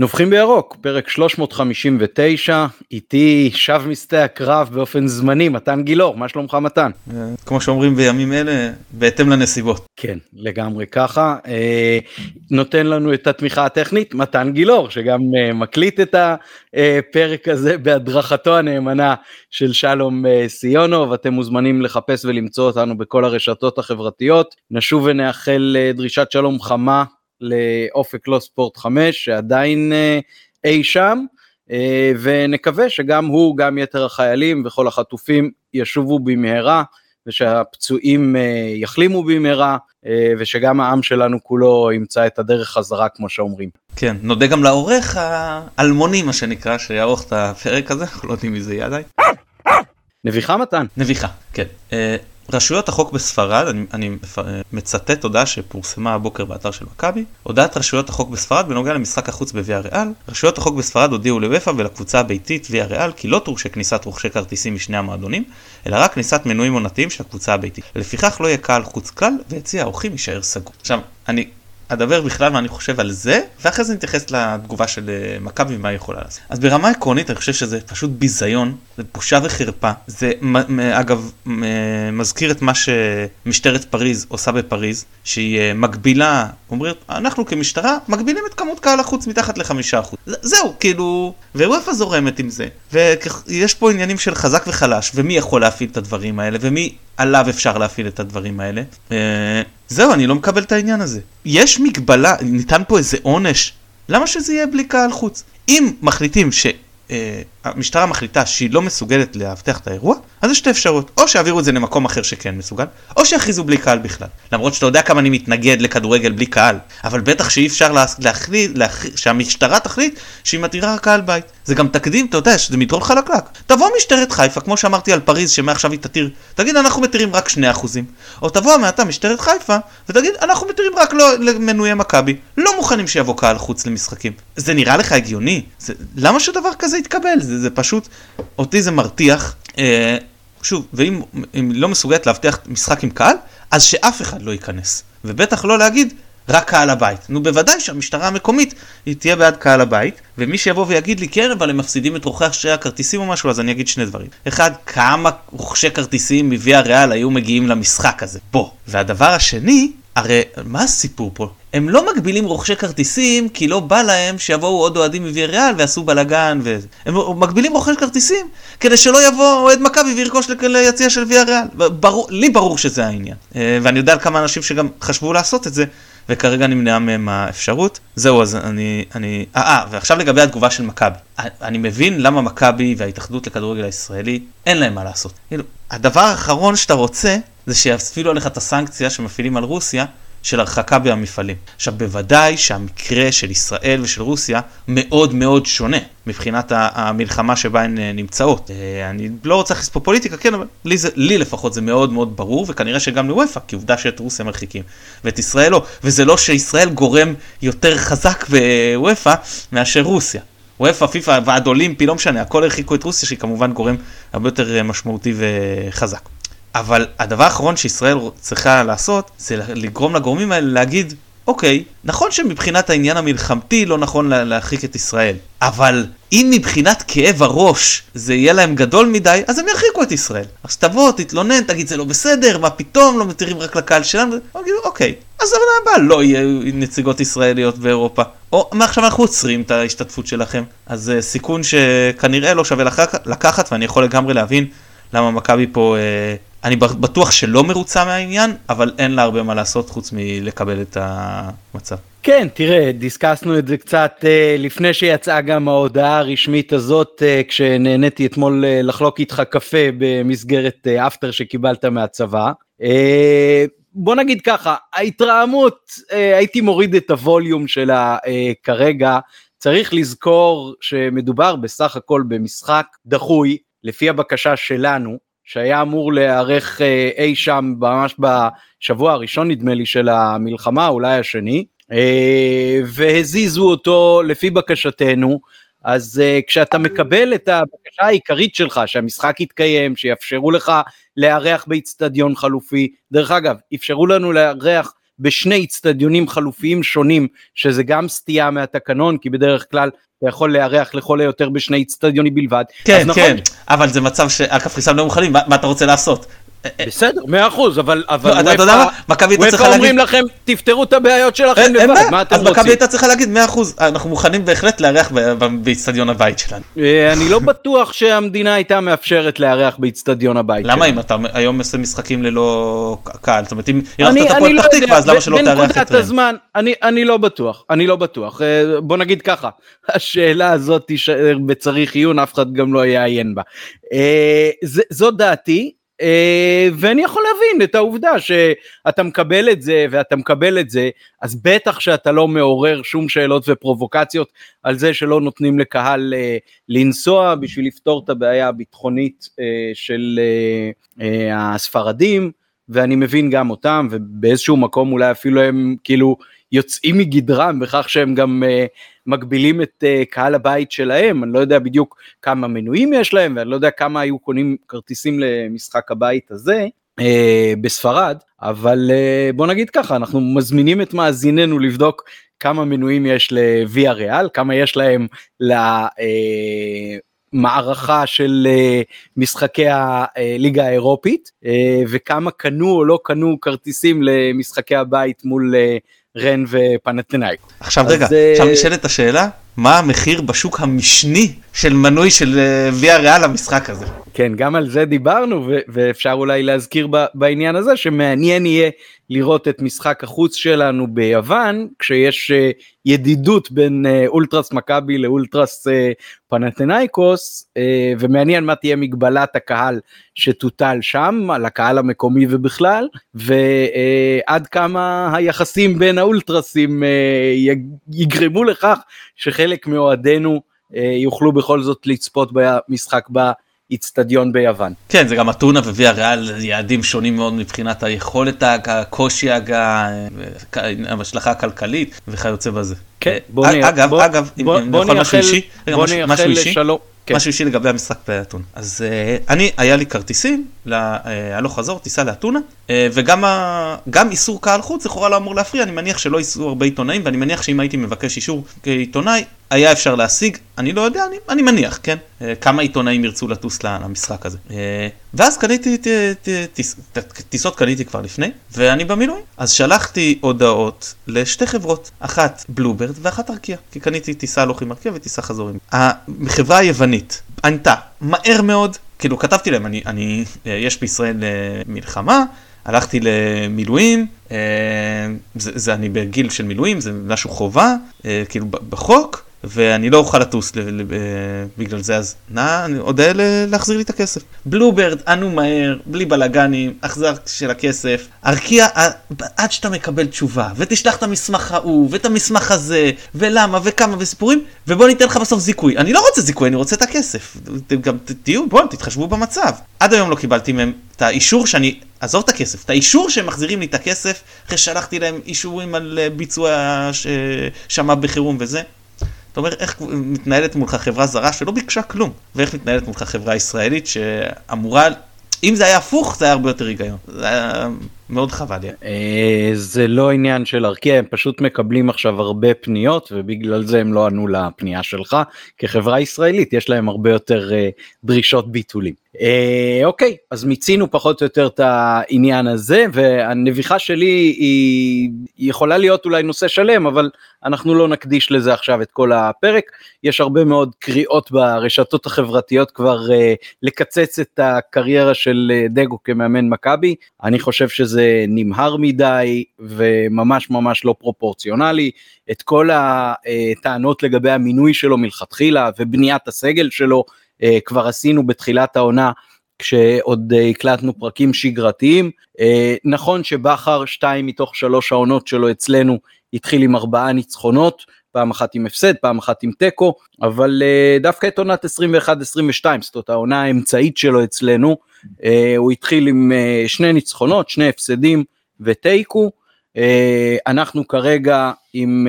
נובחים בירוק, פרק 359, איתי שב משדה הקרב באופן זמני, מתן גילאור, מה שלומך מתן? כמו שאומרים בימים אלה, בהתאם לנסיבות. כן, לגמרי ככה. אה, נותן לנו את התמיכה הטכנית, מתן גילאור, שגם אה, מקליט את הפרק הזה בהדרכתו הנאמנה של שלום אה, סיונו, ואתם מוזמנים לחפש ולמצוא אותנו בכל הרשתות החברתיות. נשוב ונאחל דרישת שלום חמה לאופק לא ספורט 5 שעדיין אה, אי שם אה, ונקווה שגם הוא גם יתר החיילים וכל החטופים ישובו במהרה ושהפצועים אה, יחלימו במהרה ושגם העם שלנו כולו ימצא את הדרך חזרה כמו שאומרים. כן, נודה גם לעורך האלמוני מה שנקרא שיערוך את הפרק הזה, אנחנו לא יודעים מי זה יהיה עדיין. נביחה מתן. נביחה, כן. רשויות החוק בספרד, אני, אני מצטט הודעה שפורסמה הבוקר באתר של מכבי, הודעת רשויות החוק בספרד בנוגע למשחק החוץ בוויה ריאל. רשויות החוק בספרד הודיעו לוופא ולקבוצה הביתית ויה ריאל כי לא תורשה כניסת רוכשי כרטיסים משני המועדונים, אלא רק כניסת מנויים עונתיים של הקבוצה הביתית. לפיכך לא יהיה קהל חוץ כלל, ויציע האורחים יישאר סגור. עכשיו, אני אדבר בכלל מה אני חושב על זה, ואחרי זה נתייחס לתגובה של אה, מכבי ומה היא יכולה לעשות. אז ברמה עקרונית אני חושב שזה פשוט ביזיון, זה בושה וחרפה. זה אגב מזכיר את מה שמשטרת פריז עושה בפריז, שהיא אה, מגבילה, אומרת, אנחנו כמשטרה מגבילים את כמות קהל החוץ מתחת לחמישה אחוז. זהו, כאילו, ווופא זורמת עם זה. ויש פה עניינים של חזק וחלש, ומי יכול להפעיל את הדברים האלה, ומי עליו אפשר להפעיל את הדברים האלה. זהו, אני לא מקבל את העניין הזה. יש מגבלה, ניתן פה איזה עונש, למה שזה יהיה בלי קהל חוץ? אם מחליטים ש... אה, המשטרה מחליטה שהיא לא מסוגלת לאבטח את האירוע, אז יש שתי אפשרויות, או שיעבירו את זה למקום אחר שכן מסוגל, או שיכריזו בלי קהל בכלל. למרות שאתה יודע כמה אני מתנגד לכדורגל בלי קהל, אבל בטח שאי אפשר להחליט, להחליט, שהמשטרה תחליט שהיא מתירה קהל בית. זה גם תקדים, אתה יודע, שזה מדרון חלקלק. תבוא משטרת חיפה, כמו שאמרתי על פריז, שמעכשיו היא תתיר, תגיד אנחנו מתירים רק 2%. או תבוא מעתה משטרת חיפה, ותגיד אנחנו מתירים רק לא, למנויי מכבי, לא מוכנים שיבוא קהל חוץ למשחקים. זה נראה לך הגיוני? זה, למה שדבר כזה יתקבל? זה, זה פשוט, אותי זה מרתיח. אה, שוב, ואם לא מסוגלת להבטיח משחק עם קהל, אז שאף אחד לא ייכנס. ובטח לא להגיד, רק קהל הבית. נו בוודאי שהמשטרה המקומית היא תהיה בעד קהל הבית, ומי שיבוא ויגיד לי כן אבל הם מפסידים את רוכשי הכרטיסים או משהו אז אני אגיד שני דברים. אחד, כמה רוכשי כרטיסים מוויה ריאל היו מגיעים למשחק הזה? בוא. והדבר השני, הרי מה הסיפור פה? הם לא מגבילים רוכשי כרטיסים כי לא בא להם שיבואו עוד אוהדים מוויאריאל ויעשו בלאגן ו... הם מגבילים רוכשי כרטיסים כדי שלא יבוא אוהד מכבי וירכוש ליציע של ויאריאל. ברור, לי ברור שזה העניין. אה, ואני יודע על כמה אנשים שגם חשבו לעשות את זה וכרגע נמנעה מהם האפשרות. זהו, אז אני... אני... אה, אה ועכשיו לגבי התגובה של מכבי. אני מבין למה מכבי וההתאחדות לכדורגל הישראלי אין להם מה לעשות. כאילו, הדבר האחרון שאתה רוצה זה שיפעילו עליך את הסנקציה שמפעילים על רוסיה. של הרחקה מהמפעלים. עכשיו בוודאי שהמקרה של ישראל ושל רוסיה מאוד מאוד שונה מבחינת המלחמה שבה הן אה, נמצאות. אה, אני לא רוצה להכניס פה פוליטיקה, כן, אבל לי, זה, לי לפחות זה מאוד מאוד ברור, וכנראה שגם לוופא, כי עובדה שאת רוסיה מרחיקים, ואת ישראל לא. וזה לא שישראל גורם יותר חזק בוופא מאשר רוסיה. וופא, פיפ"א, ועד אולימפי, לא משנה, הכל הרחיקו את רוסיה שהיא כמובן גורם הרבה יותר אה, משמעותי וחזק. אבל הדבר האחרון שישראל צריכה לעשות זה לגרום לגורמים האלה להגיד אוקיי, נכון שמבחינת העניין המלחמתי לא נכון להרחיק את ישראל, אבל אם מבחינת כאב הראש זה יהיה להם גדול מדי, אז הם ירחיקו את ישראל. אז תבוא, תתלונן, תגיד זה לא בסדר, מה פתאום, לא מתירים רק לקהל שלנו, אוקיי, אז העונה הבאה לא יהיה נציגות ישראליות באירופה. או מעכשיו אנחנו עוצרים את ההשתתפות שלכם. אז זה סיכון שכנראה לא שווה לקחת, ואני יכול לגמרי להבין למה מכבי פה... אה, אני בטוח שלא מרוצה מהעניין, אבל אין לה הרבה מה לעשות חוץ מלקבל את המצב. כן, תראה, דיסקסנו את זה קצת uh, לפני שיצאה גם ההודעה הרשמית הזאת, uh, כשנהניתי אתמול uh, לחלוק איתך קפה במסגרת אפטר שקיבלת מהצבא. בוא נגיד ככה, ההתרעמות, הייתי מוריד את הווליום שלה כרגע, צריך לזכור שמדובר בסך הכל במשחק דחוי, לפי הבקשה שלנו, שהיה אמור להיערך אה, אי שם ממש בשבוע הראשון נדמה לי של המלחמה, אולי השני, אה, והזיזו אותו לפי בקשתנו. אז uh, כשאתה מקבל את הבקשה העיקרית שלך, שהמשחק יתקיים, שיאפשרו לך לארח באיצטדיון חלופי, דרך אגב, אפשרו לנו לארח בשני אצטדיונים חלופיים שונים, שזה גם סטייה מהתקנון, כי בדרך כלל אתה יכול לארח לכל היותר בשני אצטדיונים בלבד. כן, נכון, כן, אבל זה מצב שהקפריסאים לא מוכנים, מה, מה אתה רוצה לעשות? בסדר, מאה אחוז, אבל אתה יודע מה? מכבי הייתה צריכה להגיד... אומרים לכם, תפתרו את הבעיות שלכם לבד, מה אתם רוצים? אז מכבי הייתה צריכה להגיד מאה אחוז, אנחנו מוכנים בהחלט לארח באיצטדיון הבית שלנו. אה, אני לא בטוח שהמדינה הייתה מאפשרת לארח באיצטדיון הבית שלנו. למה אם אתה היום עושה משחקים ללא קהל? זאת אומרת, אם אירחת את הפועל לא פתח תקווה, אז למה שלא תארח את רן? אני לא בטוח, אני לא בטוח. אה, בוא נגיד ככה, השאלה הזאת תישאר בצריך עיון, אף אחד גם לא יעיין בה. אה, זו דעתי, ואני יכול להבין את העובדה שאתה מקבל את זה ואתה מקבל את זה, אז בטח שאתה לא מעורר שום שאלות ופרובוקציות על זה שלא נותנים לקהל uh, לנסוע בשביל לפתור את הבעיה הביטחונית uh, של הספרדים, ואני מבין גם אותם, ובאיזשהו מקום אולי אפילו הם כאילו יוצאים מגדרם בכך שהם גם uh, מגבילים את uh, קהל הבית שלהם, אני לא יודע בדיוק כמה מנויים יש להם, ואני לא יודע כמה היו קונים כרטיסים למשחק הבית הזה. uh, בספרד, אבל uh, בוא נגיד ככה, אנחנו מזמינים את מאזיננו לבדוק כמה מנויים יש לוויה ריאל, כמה יש להם למערכה של משחקי הליגה האירופית, וכמה קנו או לא קנו כרטיסים למשחקי הבית מול רן ופנתנאיק. עכשיו רגע, אה, עכשיו נשאלת השאלה, מה המחיר בשוק המשני של מנוי של אה, ויה ריאל למשחק הזה? כן, גם על זה דיברנו, ואפשר אולי להזכיר בעניין הזה שמעניין יהיה לראות את משחק החוץ שלנו ביוון, כשיש אה, ידידות בין אה, אולטרס מכבי לאולטרס פנתנאיקוס, ומעניין מה תהיה מגבלת הקהל שתוטל שם, על הקהל המקומי ובכלל, ועד כמה היחסים בין האולטרסים יגרמו לכך שחלק מאוהדינו יוכלו בכל זאת לצפות במשחק איצטדיון ביוון. כן, זה גם אתונה וויה ריאל, יעדים שונים מאוד מבחינת היכולת הקושי ההשלכה הכלכלית וכיוצא בזה. כן, בוא נהיה, אגב, בוא, אגב, בוא, אם בוא יכול משהו אישי, בוא נייחל לשלום. כן. משהו אישי לגבי המשחק באתונה. אז uh, אני, היה לי כרטיסים להלוך חזור, טיסה לאתונה, uh, וגם ה, גם איסור קהל חוץ לכאורה לא אמור להפריע, אני מניח שלא ייסעו הרבה עיתונאים, ואני מניח שאם הייתי מבקש אישור כעיתונאי, היה אפשר להשיג, אני לא יודע, אני, אני מניח, כן? Uh, כמה עיתונאים ירצו לטוס למשחק הזה. Uh, ואז קניתי, ט, ט, טיס, ט, טיסות קניתי כבר לפני, ואני במילואים. אז שלחתי הודעות לשתי חברות, אחת בלוברד ואחת ארקיע, כי קניתי טיסה הלוך עם ארקיע וטיסה חזור עם. החברה היוונית ענתה מהר מאוד, כאילו כתבתי להם, אני, אני, אה, יש בישראל מלחמה, הלכתי למילואים, זה, זה אני בגיל של מילואים, זה משהו חובה, כאילו בחוק. ואני לא אוכל לטוס בגלל זה, אז נא, אני אודה להחזיר לי את הכסף. בלוברד, ענו מהר, בלי בלאגנים, החזר של הכסף. ארקיע, עד שאתה מקבל תשובה, ותשלח את המסמך ההוא, ואת המסמך הזה, ולמה, וכמה, וסיפורים, ובוא ניתן לך בסוף זיכוי. אני לא רוצה זיכוי, אני רוצה את הכסף. גם תהיו, בואו, תתחשבו במצב. עד היום לא קיבלתי מהם את האישור שאני, עזוב את הכסף, את האישור שהם מחזירים לי את הכסף, אחרי שלחתי להם אישורים על אה, ביצוע שמע בחירום וזה. אתה אומר, איך מתנהלת מולך חברה זרה שלא ביקשה כלום, ואיך מתנהלת מולך חברה ישראלית שאמורה, אם זה היה הפוך, זה היה הרבה יותר היגיון. זה היה מאוד חבל לי. אה, זה לא עניין של ארקיע, הם פשוט מקבלים עכשיו הרבה פניות, ובגלל זה הם לא ענו לפנייה שלך. כחברה ישראלית יש להם הרבה יותר אה, דרישות ביטולים. אה, אוקיי, אז מיצינו פחות או יותר את העניין הזה, והנביכה שלי היא יכולה להיות אולי נושא שלם, אבל אנחנו לא נקדיש לזה עכשיו את כל הפרק. יש הרבה מאוד קריאות ברשתות החברתיות כבר לקצץ את הקריירה של דגו כמאמן מכבי. אני חושב שזה נמהר מדי וממש ממש לא פרופורציונלי. את כל הטענות לגבי המינוי שלו מלכתחילה ובניית הסגל שלו, אה, כבר עשינו בתחילת העונה כשעוד אה, הקלטנו פרקים שגרתיים. אה, נכון שבכר שתיים מתוך שלוש העונות שלו אצלנו התחיל עם ארבעה ניצחונות, פעם אחת עם הפסד, פעם אחת עם תיקו, אבל דווקא את עונת 21-22, זאת העונה האמצעית שלו אצלנו, הוא התחיל עם שני ניצחונות, שני הפסדים ותיקו. אנחנו כרגע עם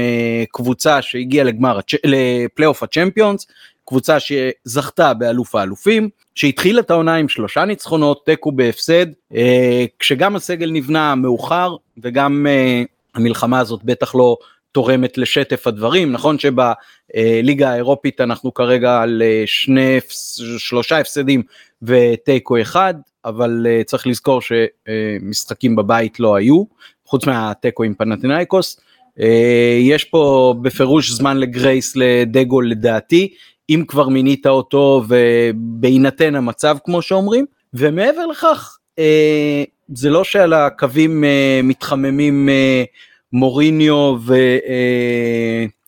קבוצה שהגיעה לגמר, לפלייאוף הצ'מפיונס, קבוצה שזכתה באלוף האלופים, שהתחילה את העונה עם שלושה ניצחונות, תיקו בהפסד, אה, כשגם הסגל נבנה מאוחר וגם אה, המלחמה הזאת בטח לא תורמת לשטף הדברים נכון שבליגה האירופית אנחנו כרגע על אה, שני שלושה הפסדים ותיקו אחד אבל אה, צריך לזכור שמשחקים בבית לא היו חוץ מהתיקו עם פנטינאיקוס יש פה בפירוש זמן לגרייס לדגו לדעתי אם כבר מינית אותו ובהינתן המצב כמו שאומרים ומעבר לכך זה לא שעל הקווים מתחממים מוריניו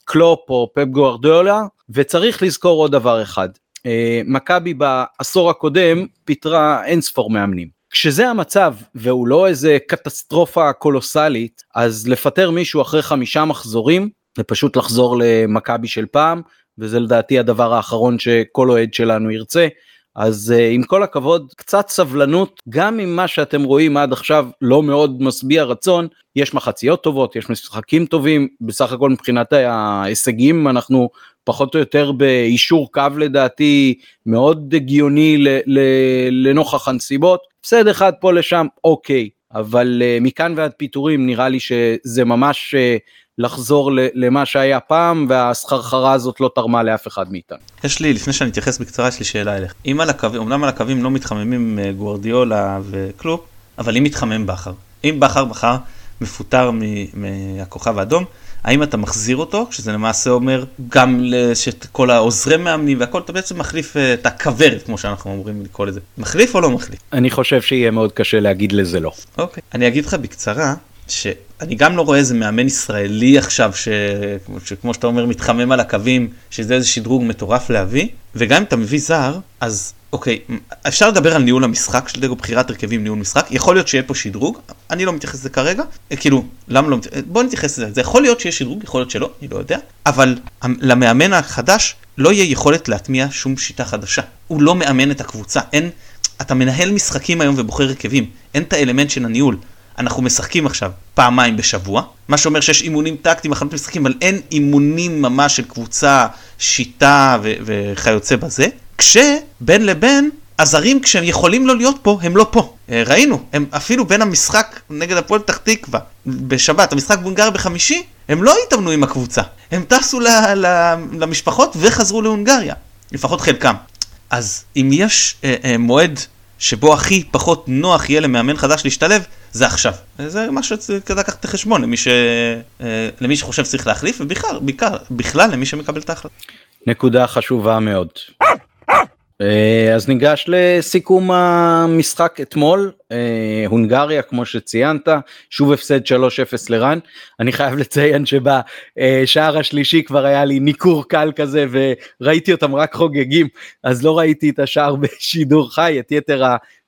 וקלופ או פפ גוארדיולה וצריך לזכור עוד דבר אחד אה, מכבי בעשור הקודם פיטרה אין ספור מאמנים. כשזה המצב והוא לא איזה קטסטרופה קולוסלית אז לפטר מישהו אחרי חמישה מחזורים זה פשוט לחזור למכבי של פעם וזה לדעתי הדבר האחרון שכל אוהד שלנו ירצה אז uh, עם כל הכבוד קצת סבלנות גם אם מה שאתם רואים עד עכשיו לא מאוד משביע רצון. יש מחציות טובות יש משחקים טובים. בסך הכל מבחינת ההישגים אנחנו פחות או יותר באישור קו לדעתי מאוד הגיוני לנוכח הנסיבות. בסדר אחד פה לשם אוקיי. אבל uh, מכאן ועד פיטורים נראה לי שזה ממש uh, לחזור למה שהיה פעם והסחרחרה הזאת לא תרמה לאף אחד מאיתנו. יש לי לפני שאני אתייחס בקצרה יש לי שאלה אליך אם על הקווים אמנם על הקווים לא מתחממים אה, גוורדיולה וכלום אבל אם מתחמם בכר אם בכר מחר מפוטר מהכוכב האדום האם אתה מחזיר אותו שזה למעשה אומר גם שכל העוזרי מאמנים והכל אתה בעצם מחליף אה, את הכוורת כמו שאנחנו אומרים לקרוא לזה מחליף או לא מחליף? אני חושב שיהיה מאוד קשה להגיד לזה לא. אוקיי אני אגיד לך בקצרה שאני גם לא רואה איזה מאמן ישראלי עכשיו ש... שכמו שאתה אומר מתחמם על הקווים שזה איזה שדרוג מטורף להביא. וגם אם אתה מביא זר אז אוקיי אפשר לדבר על ניהול המשחק של דגו בחירת הרכבים ניהול משחק. יכול להיות שיהיה פה שדרוג אני לא מתייחס לזה כרגע. כאילו למה לא בוא נתייחס לזה. זה יכול להיות שיש שדרוג יכול להיות שלא אני לא יודע. אבל למאמן החדש לא יהיה יכולת להטמיע שום שיטה חדשה. הוא לא מאמן את הקבוצה. אין אתה מנהל משחקים היום ובוחר הרכבים. אין את האלמנט של הניהול אנחנו משחקים עכשיו פעמיים בשבוע, מה שאומר שיש אימונים טקטיים, הכנות משחקים, אבל אין אימונים ממש של קבוצה, שיטה ו- וכיוצא בזה, כשבין לבין הזרים כשהם יכולים לא להיות פה, הם לא פה. אה, ראינו, הם אפילו בין המשחק נגד הפועל פתח תקווה בשבת, המשחק בהונגריה בחמישי, הם לא התאמנו עם הקבוצה. הם טסו ל- ל- למשפחות וחזרו להונגריה, לפחות חלקם. אז אם יש אה, אה, מועד שבו הכי פחות נוח יהיה למאמן חדש להשתלב, זה עכשיו. זה משהו שצריך לקחת בחשבון למי, ש... אה, למי שחושב שצריך להחליף, ובכלל, בעיקר, בכלל למי שמקבל את ההחלטה. נקודה חשובה מאוד. אה, אז ניגש לסיכום המשחק אתמול, אה, הונגריה כמו שציינת, שוב הפסד 3-0 לרן, אני חייב לציין שבשער השלישי כבר היה לי ניכור קל כזה וראיתי אותם רק חוגגים, אז לא ראיתי את השער בשידור חי, את יתר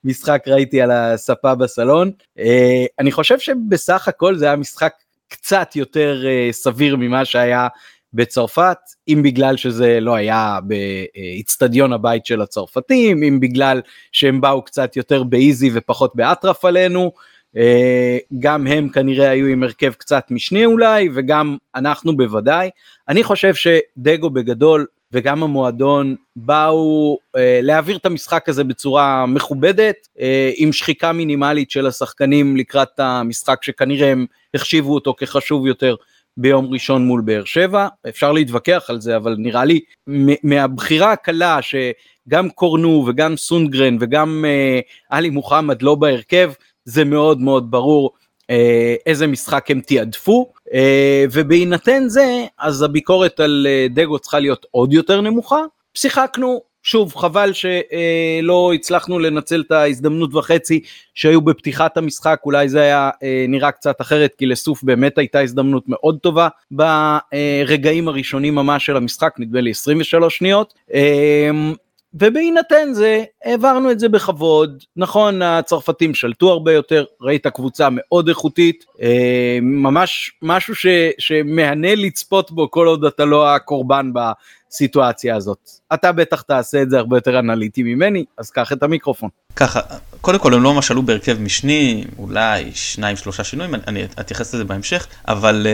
המשחק ראיתי על הספה בסלון. אה, אני חושב שבסך הכל זה היה משחק קצת יותר סביר ממה שהיה בצרפת, אם בגלל שזה לא היה באיצטדיון הבית של הצרפתים, אם בגלל שהם באו קצת יותר באיזי ופחות באטרף עלינו, אה, גם הם כנראה היו עם הרכב קצת משני אולי, וגם אנחנו בוודאי. אני חושב שדגו בגדול וגם המועדון באו אה, להעביר את המשחק הזה בצורה מכובדת, אה, עם שחיקה מינימלית של השחקנים לקראת המשחק שכנראה הם החשיבו אותו כחשוב יותר ביום ראשון מול באר שבע, אפשר להתווכח על זה, אבל נראה לי מהבחירה הקלה שגם קורנו וגם סונגרן וגם אה, עלי מוחמד לא בהרכב, זה מאוד מאוד ברור אה, איזה משחק הם תיעדפו, אה, ובהינתן זה, אז הביקורת על אה, דגו צריכה להיות עוד יותר נמוכה. שיחקנו שוב חבל שלא הצלחנו לנצל את ההזדמנות וחצי שהיו בפתיחת המשחק אולי זה היה אה, נראה קצת אחרת כי לסוף באמת הייתה הזדמנות מאוד טובה ברגעים הראשונים ממש של המשחק נדמה לי 23 שניות. אה, ובהינתן זה העברנו את זה בכבוד. נכון הצרפתים שלטו הרבה יותר ראית קבוצה מאוד איכותית. אה, ממש משהו ש, שמהנה לצפות בו כל עוד אתה לא הקורבן הסיטואציה הזאת. אתה בטח תעשה את זה הרבה יותר אנליטי ממני, אז קח את המיקרופון. ככה, קודם כל הם לא ממש עלו בהרכב משני, אולי שניים שלושה שינויים, אני אתייחס לזה בהמשך, אבל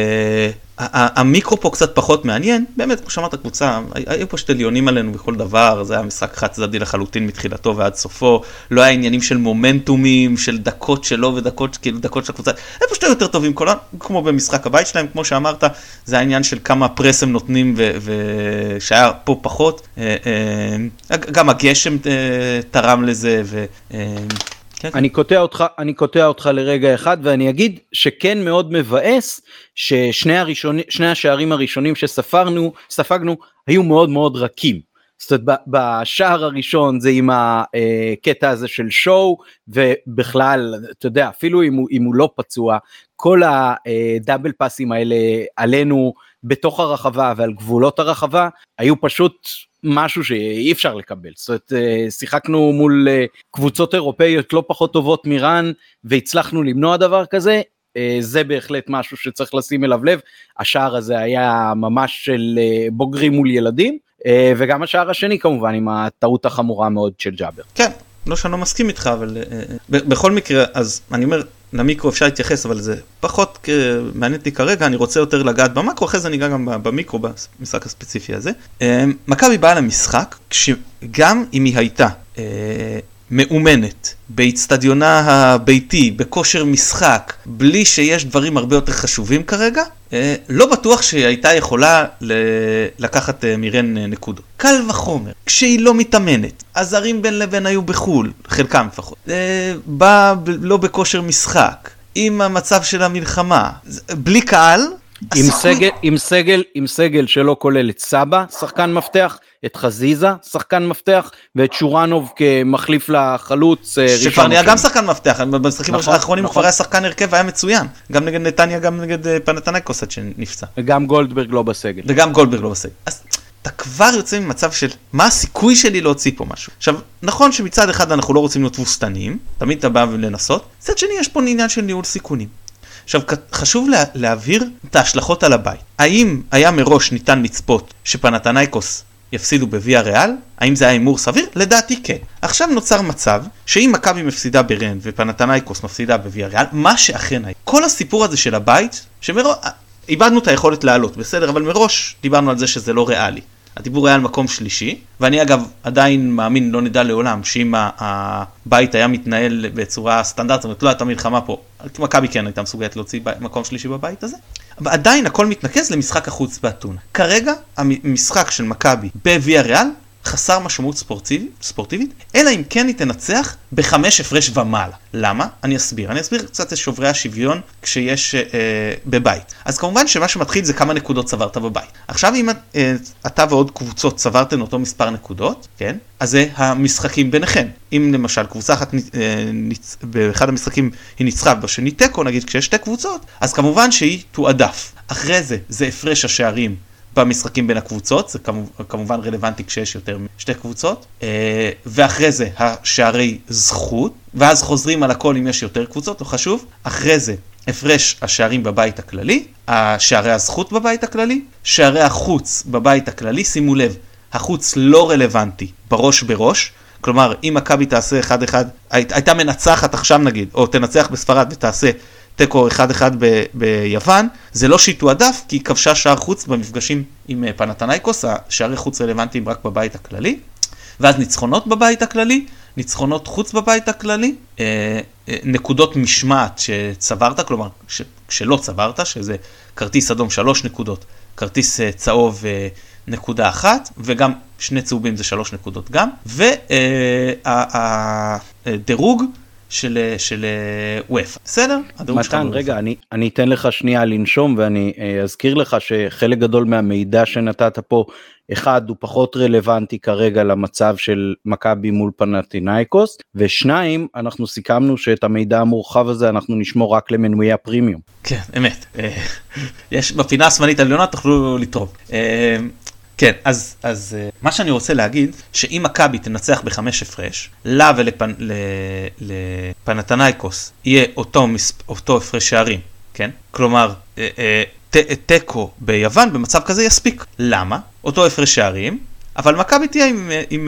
uh, המיקרו פה קצת פחות מעניין, באמת כמו שאמרת קבוצה, היו פה שתי ליונים עלינו בכל דבר, זה היה משחק חד צדדי לחלוטין מתחילתו ועד סופו, לא היה עניינים של מומנטומים, של דקות שלו ודקות, כאילו דקות של הקבוצה, הם פשוט היו יותר טובים כל כמו במשחק הבית שלהם, כמו שאמרת, זה העניין של כמה פרס הם נותנים ושהיה פה פחות, uh, uh, גם הגשם uh, תרם לזה. ו... אה, כן. אני קוטע אותך אני קוטע אותך לרגע אחד ואני אגיד שכן מאוד מבאס ששני הראשונים שני השערים הראשונים שספרנו ספגנו היו מאוד מאוד רכים. זאת אומרת בשער הראשון זה עם הקטע הזה של שואו ובכלל אתה יודע אפילו אם הוא, אם הוא לא פצוע כל הדאבל פאסים האלה עלינו בתוך הרחבה ועל גבולות הרחבה היו פשוט משהו שאי אפשר לקבל. זאת אומרת, שיחקנו מול קבוצות אירופאיות לא פחות טובות מרן והצלחנו למנוע דבר כזה, זה בהחלט משהו שצריך לשים אליו לב. השער הזה היה ממש של בוגרים מול ילדים, וגם השער השני כמובן עם הטעות החמורה מאוד של ג'אבר. כן, לא שאני לא מסכים איתך, אבל בכל מקרה, אז אני אומר, למיקרו אפשר להתייחס, אבל זה פחות מעניין אותי כרגע, אני רוצה יותר לגעת במקרו, אחרי זה ניגע גם במיקרו, במשחק הספציפי הזה. מכבי באה למשחק, גם אם היא הייתה אה, מאומנת, באיצטדיונה הביתי, בכושר משחק, בלי שיש דברים הרבה יותר חשובים כרגע, אה, לא בטוח שהיא הייתה יכולה לקחת אה, מירן נקודות. קל וחומר, כשהיא לא מתאמנת, הזרים בין לבין היו בחו"ל, חלקם לפחות, בא לא בכושר משחק, עם המצב של המלחמה, בלי קהל, עם סגל, עם סגל, עם סגל שלא כולל את סבא, שחקן מפתח, את חזיזה, שחקן מפתח, ואת שורנוב כמחליף לחלוץ. אה, שכבר נהיה גם שחקן מפתח, במשחקים נכון, האחרונים הוא נכון. כבר היה שחקן הרכב, היה מצוין. גם נגד נתניה, גם נגד אה, פנתנקוס עד שנפצע. וגם גולדברג לא בסגל. וגם גולדברג לא בסגל. אז אתה כבר יוצא ממצב של מה הסיכוי שלי להוציא פה משהו. עכשיו, נכון שמצד אחד אנחנו לא רוצים להיות תבוסתניים, תמיד אתה בא לנסות, מצד שני יש פה עניין של ניהול סיכונים. עכשיו חשוב לה, להבהיר את ההשלכות על הבית. האם היה מראש ניתן לצפות שפנתנייקוס יפסידו בוויה ריאל? האם זה היה הימור סביר? לדעתי כן. עכשיו נוצר מצב שאם מכבי מפסידה ברן ופנתנייקוס מפסידה בוויה ריאל, מה שאכן היה. כל הסיפור הזה של הבית, שמראש... איבדנו את היכולת לעלות, בסדר, אבל מראש דיברנו על זה שזה לא ריאלי. הדיבור היה על מקום שלישי, ואני אגב עדיין מאמין, לא נדע לעולם, שאם הבית היה מתנהל בצורה סטנדרטית, זאת אומרת לא הייתה מלחמה פה, מכבי כן הייתה מסוגלת להוציא מקום שלישי בבית הזה, אבל עדיין הכל מתנקז למשחק החוץ באתונה. כרגע המשחק של מכבי בוויה ריאל חסר משמעות ספורטיבית, ספורטיבית, אלא אם כן היא תנצח בחמש הפרש ומעלה. למה? אני אסביר. אני אסביר קצת את שוברי השוויון כשיש אה, בבית. אז כמובן שמה שמתחיל זה כמה נקודות צברת בבית. עכשיו אם אה, אתה ועוד קבוצות צברתם אותו מספר נקודות, כן? אז זה המשחקים ביניכם. אם למשל קבוצה אחת אה, ניצ... באחד המשחקים היא ניצחה בשני תיקו, נגיד כשיש שתי קבוצות, אז כמובן שהיא תועדף. אחרי זה, זה הפרש השערים במשחקים בין הקבוצות, זה כמובן רלוונטי כשיש יותר משתי קבוצות, אה, ואחרי זה השערי זכות, ואז חוזרים על הכל אם יש יותר קבוצות, לא חשוב, אחרי זה הפרש השערים בבית הכללי, שערי הזכות בבית הכללי, שערי החוץ בבית הכללי, שימו לב, החוץ לא רלוונטי בראש בראש, כלומר אם מכבי תעשה 1-1, הייתה מנצחת עכשיו נגיד, או תנצח בספרד ותעשה תיקו 1-1 ביוון, זה לא שהיא תועדף, כי היא כבשה שער חוץ במפגשים עם אה, פנתנייקוס, השערי חוץ רלוונטיים רק בבית הכללי, ואז ניצחונות בבית הכללי, ניצחונות חוץ בבית הכללי, אה, אה, נקודות משמעת שצברת, כלומר ש, שלא צברת, שזה כרטיס אדום 3 נקודות, כרטיס צהוב נקודה אחת, וגם שני צהובים זה 3 נקודות גם, והדירוג של, של וופא, בסדר? מתן, רגע, אני, אני אתן לך שנייה לנשום ואני אה, אזכיר לך שחלק גדול מהמידע שנתת פה, אחד הוא פחות רלוונטי כרגע למצב של מכבי מול פנטינאיקוס, ושניים, אנחנו סיכמנו שאת המידע המורחב הזה אנחנו נשמור רק למנויי הפרימיום. כן, אמת. אה, יש בפינה השמאלית העליונה תוכלו לתרום. אה, כן, אז, אז uh, מה שאני רוצה להגיד, שאם מכבי תנצח בחמש הפרש, לה ולפנתנייקוס יהיה אותו, אותו הפרש שערים, כן? כלומר, uh, uh, תיקו ביוון במצב כזה יספיק. למה? אותו הפרש שערים, אבל מכבי תהיה עם, עם...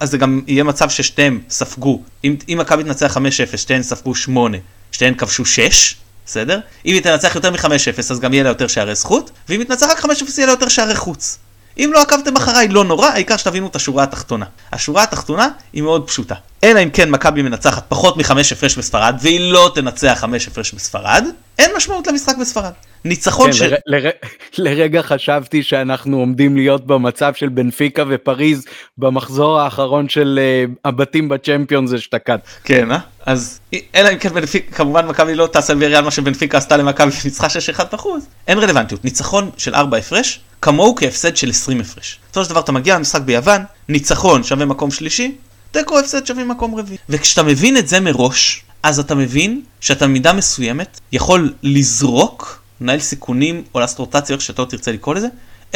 אז זה גם יהיה מצב ששתיהם ספגו, אם, אם מכבי תנצח 5-0, שתיהן ספגו 8, שתיהן כבשו 6, בסדר? אם היא תנצח יותר מ-5-0 אז גם יהיה לה יותר שערי זכות, ואם היא תנצח רק 5-0 יהיה לה יותר שערי חוץ. אם לא עקבתם אחריי לא נורא, העיקר שתבינו את השורה התחתונה. השורה התחתונה היא מאוד פשוטה. אלא אם כן מכבי מנצחת פחות מחמש הפרש בספרד, והיא לא תנצח חמש הפרש בספרד, אין משמעות למשחק בספרד. ניצחון כן, של... לר, לר, לרגע חשבתי שאנחנו עומדים להיות במצב של בנפיקה ופריז במחזור האחרון של uh, הבתים בצ'מפיונס אשתקד. כן, אה? אז אלא אם כן בנפיקה, כמובן מכבי לא תעשה לוויריאל מה שבנפיקה עשתה למכבי וניצחה 6-1 בחוץ, אין רלוונטיות. ניצחון של 4 הפרש, כמוהו כהפסד של 20 הפרש. בסופו של דבר אתה מגיע למשחק ביוון, ניצחון שווה מקום שלישי, תיקו הפסד שווה מקום רביעי. וכשאתה מבין את זה מראש, אז אתה מבין שאתה במידה מסוימת יכול לזרוק לנהל סיכונים או לעשות רוטציה, איך שאתה תרצה לקרוא לזה,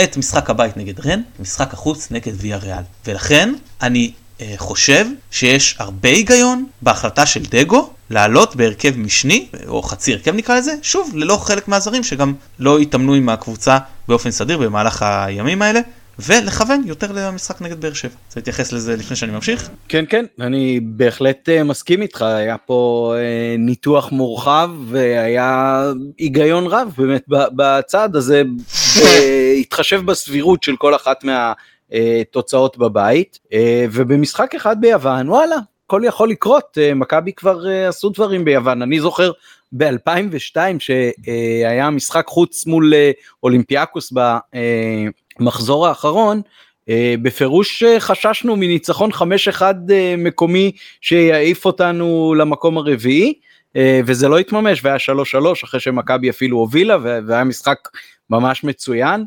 את משחק הבית נגד רן, משחק החוץ נגד ויה ריאל. ולכן אני אה, חושב שיש הרבה היגיון בהחלטה של דגו לעלות בהרכב משני, או חצי הרכב נקרא לזה, שוב, ללא חלק מהזרים שגם לא התאמנו עם הקבוצה באופן סדיר במהלך הימים האלה, ולכוון יותר למשחק נגד באר שבע. רוצה להתייחס לזה לפני שאני ממשיך? כן כן אני בהחלט uh, מסכים איתך היה פה uh, ניתוח מורחב והיה היגיון רב באמת בצעד הזה התחשב בסבירות של כל אחת מהתוצאות בבית ובמשחק אחד ביוון וואלה הכל יכול לקרות מכבי כבר עשו דברים ביוון אני זוכר ב-2002 שהיה משחק חוץ מול אולימפיאקוס במחזור האחרון, בפירוש חששנו מניצחון 5-1 מקומי שיעיף אותנו למקום הרביעי, וזה לא התממש והיה 3-3 אחרי שמכבי אפילו הובילה והיה משחק ממש מצוין.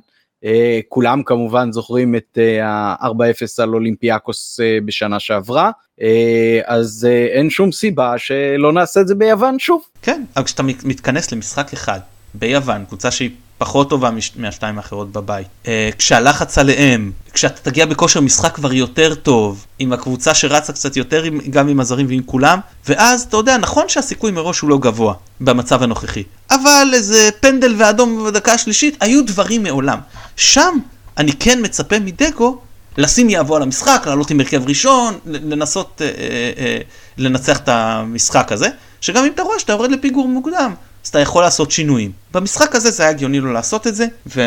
כולם כמובן זוכרים את ה-4-0 על אולימפיאקוס בשנה שעברה. אה, אז אה, אין שום סיבה שלא נעשה את זה ביוון שוב. כן, אבל כשאתה מתכנס למשחק אחד ביוון, קבוצה שהיא פחות טובה מהשתיים האחרות בבית, אה, כשהלחץ עליהם, כשאתה תגיע בכושר משחק כבר יותר טוב, עם הקבוצה שרצה קצת יותר גם עם הזרים ועם כולם, ואז אתה יודע, נכון שהסיכוי מראש הוא לא גבוה במצב הנוכחי, אבל איזה פנדל ואדום בדקה השלישית, היו דברים מעולם. שם אני כן מצפה מדגו לשים יבוא על המשחק, לעלות עם הרכב ראשון, לנסות אה, אה, אה, לנצח את המשחק הזה, שגם אם אתה רואה שאתה יורד לפיגור מוקדם, אז אתה יכול לעשות שינויים. במשחק הזה זה היה הגיוני לו לעשות את זה, וסך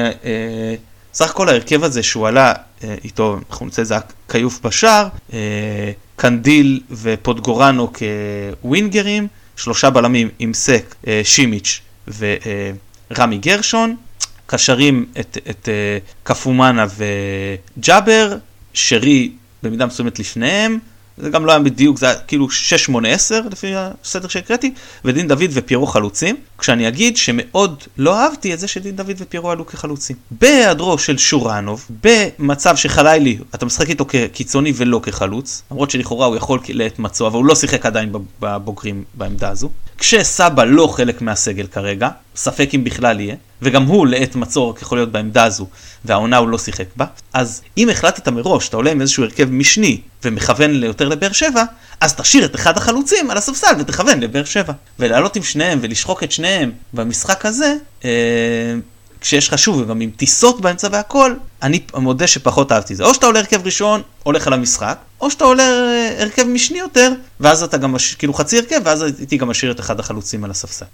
אה, הכל ההרכב הזה שהוא עלה אה, איתו, אנחנו נצא לזה כיוף בשער, אה, קנדיל ופוטגורנו כווינגרים, שלושה בלמים עם סק, שימיץ' ורמי גרשון, קשרים את, את קפומאנה וג'אבר, שרי במידה מסוימת לפניהם, זה גם לא היה בדיוק, זה היה כאילו 6-8-10 לפי הסדר שהקראתי, ודין דוד ופיירו חלוצים, כשאני אגיד שמאוד לא אהבתי את זה שדין דוד ופיירו עלו כחלוצים. בהיעדרו של שורנוב, במצב שחלילי, אתה משחק איתו כקיצוני ולא כחלוץ, למרות שלכאורה הוא יכול לעת מצוא, אבל הוא לא שיחק עדיין בבוגרים בעמדה הזו. כשסבא לא חלק מהסגל כרגע, ספק אם בכלל יהיה, וגם הוא לעת מצור יכול להיות בעמדה הזו, והעונה הוא לא שיחק בה, אז אם החלטת מראש, אתה עולה עם איזשהו הרכב משני ומכוון יותר לבאר שבע, אז תשאיר את אחד החלוצים על הספסל ותכוון לבאר שבע. ולעלות עם שניהם ולשחוק את שניהם במשחק הזה, אה, כשיש לך שוב גם עם טיסות באמצע והכל, אני מודה שפחות אהבתי זה. או שאתה עולה הרכב ראשון, הולך על המשחק, או שאתה עולה אה, הרכב משני יותר, ואז אתה גם, כאילו חצי הרכב, ואז הייתי גם משאיר את אחד החלוצים על הספסל.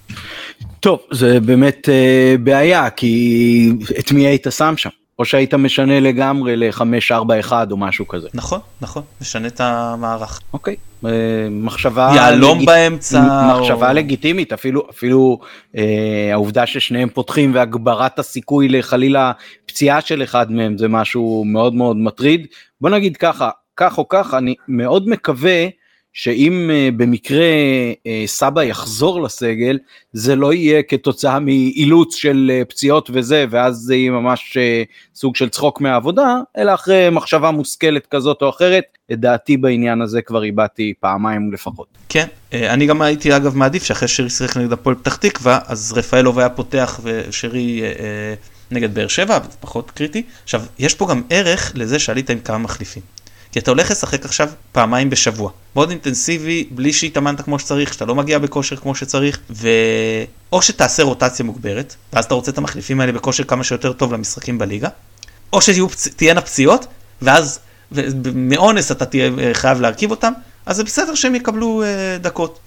טוב, זה באמת אה, בעיה, כי את מי היית שם שם? או שהיית משנה לגמרי ל-541 או משהו כזה. נכון, נכון, משנה את המערך. אוקיי, אה, מחשבה... יהלום לגיט... באמצע. מחשבה או... לגיטימית, אפילו, אפילו אה, העובדה ששניהם פותחים והגברת הסיכוי לחלילה פציעה של אחד מהם זה משהו מאוד מאוד מטריד. בוא נגיד ככה, כך או כך, אני מאוד מקווה שאם uh, במקרה uh, סבא יחזור לסגל, זה לא יהיה כתוצאה מאילוץ של uh, פציעות וזה, ואז זה יהיה ממש סוג של צחוק מהעבודה, אלא אחרי מחשבה מושכלת כזאת או אחרת, את דעתי בעניין הזה כבר הבעתי פעמיים לפחות. כן, אני גם הייתי אגב מעדיף שאחרי שרי שיחק נגד הפועל פתח תקווה, אז רפאלוב היה פותח ושרי... נגד באר שבע, פחות קריטי. עכשיו, יש פה גם ערך לזה שעלית עם כמה מחליפים. כי אתה הולך לשחק עכשיו פעמיים בשבוע. מאוד אינטנסיבי, בלי שהתאמנת כמו שצריך, שאתה לא מגיע בכושר כמו שצריך, ואו שתעשה רוטציה מוגברת, ואז אתה רוצה את המחליפים האלה בכושר כמה שיותר טוב למשחקים בליגה, או שתהיינה פציעות, ואז מאונס אתה תהיה חייב להרכיב אותם, אז זה בסדר שהם יקבלו דקות.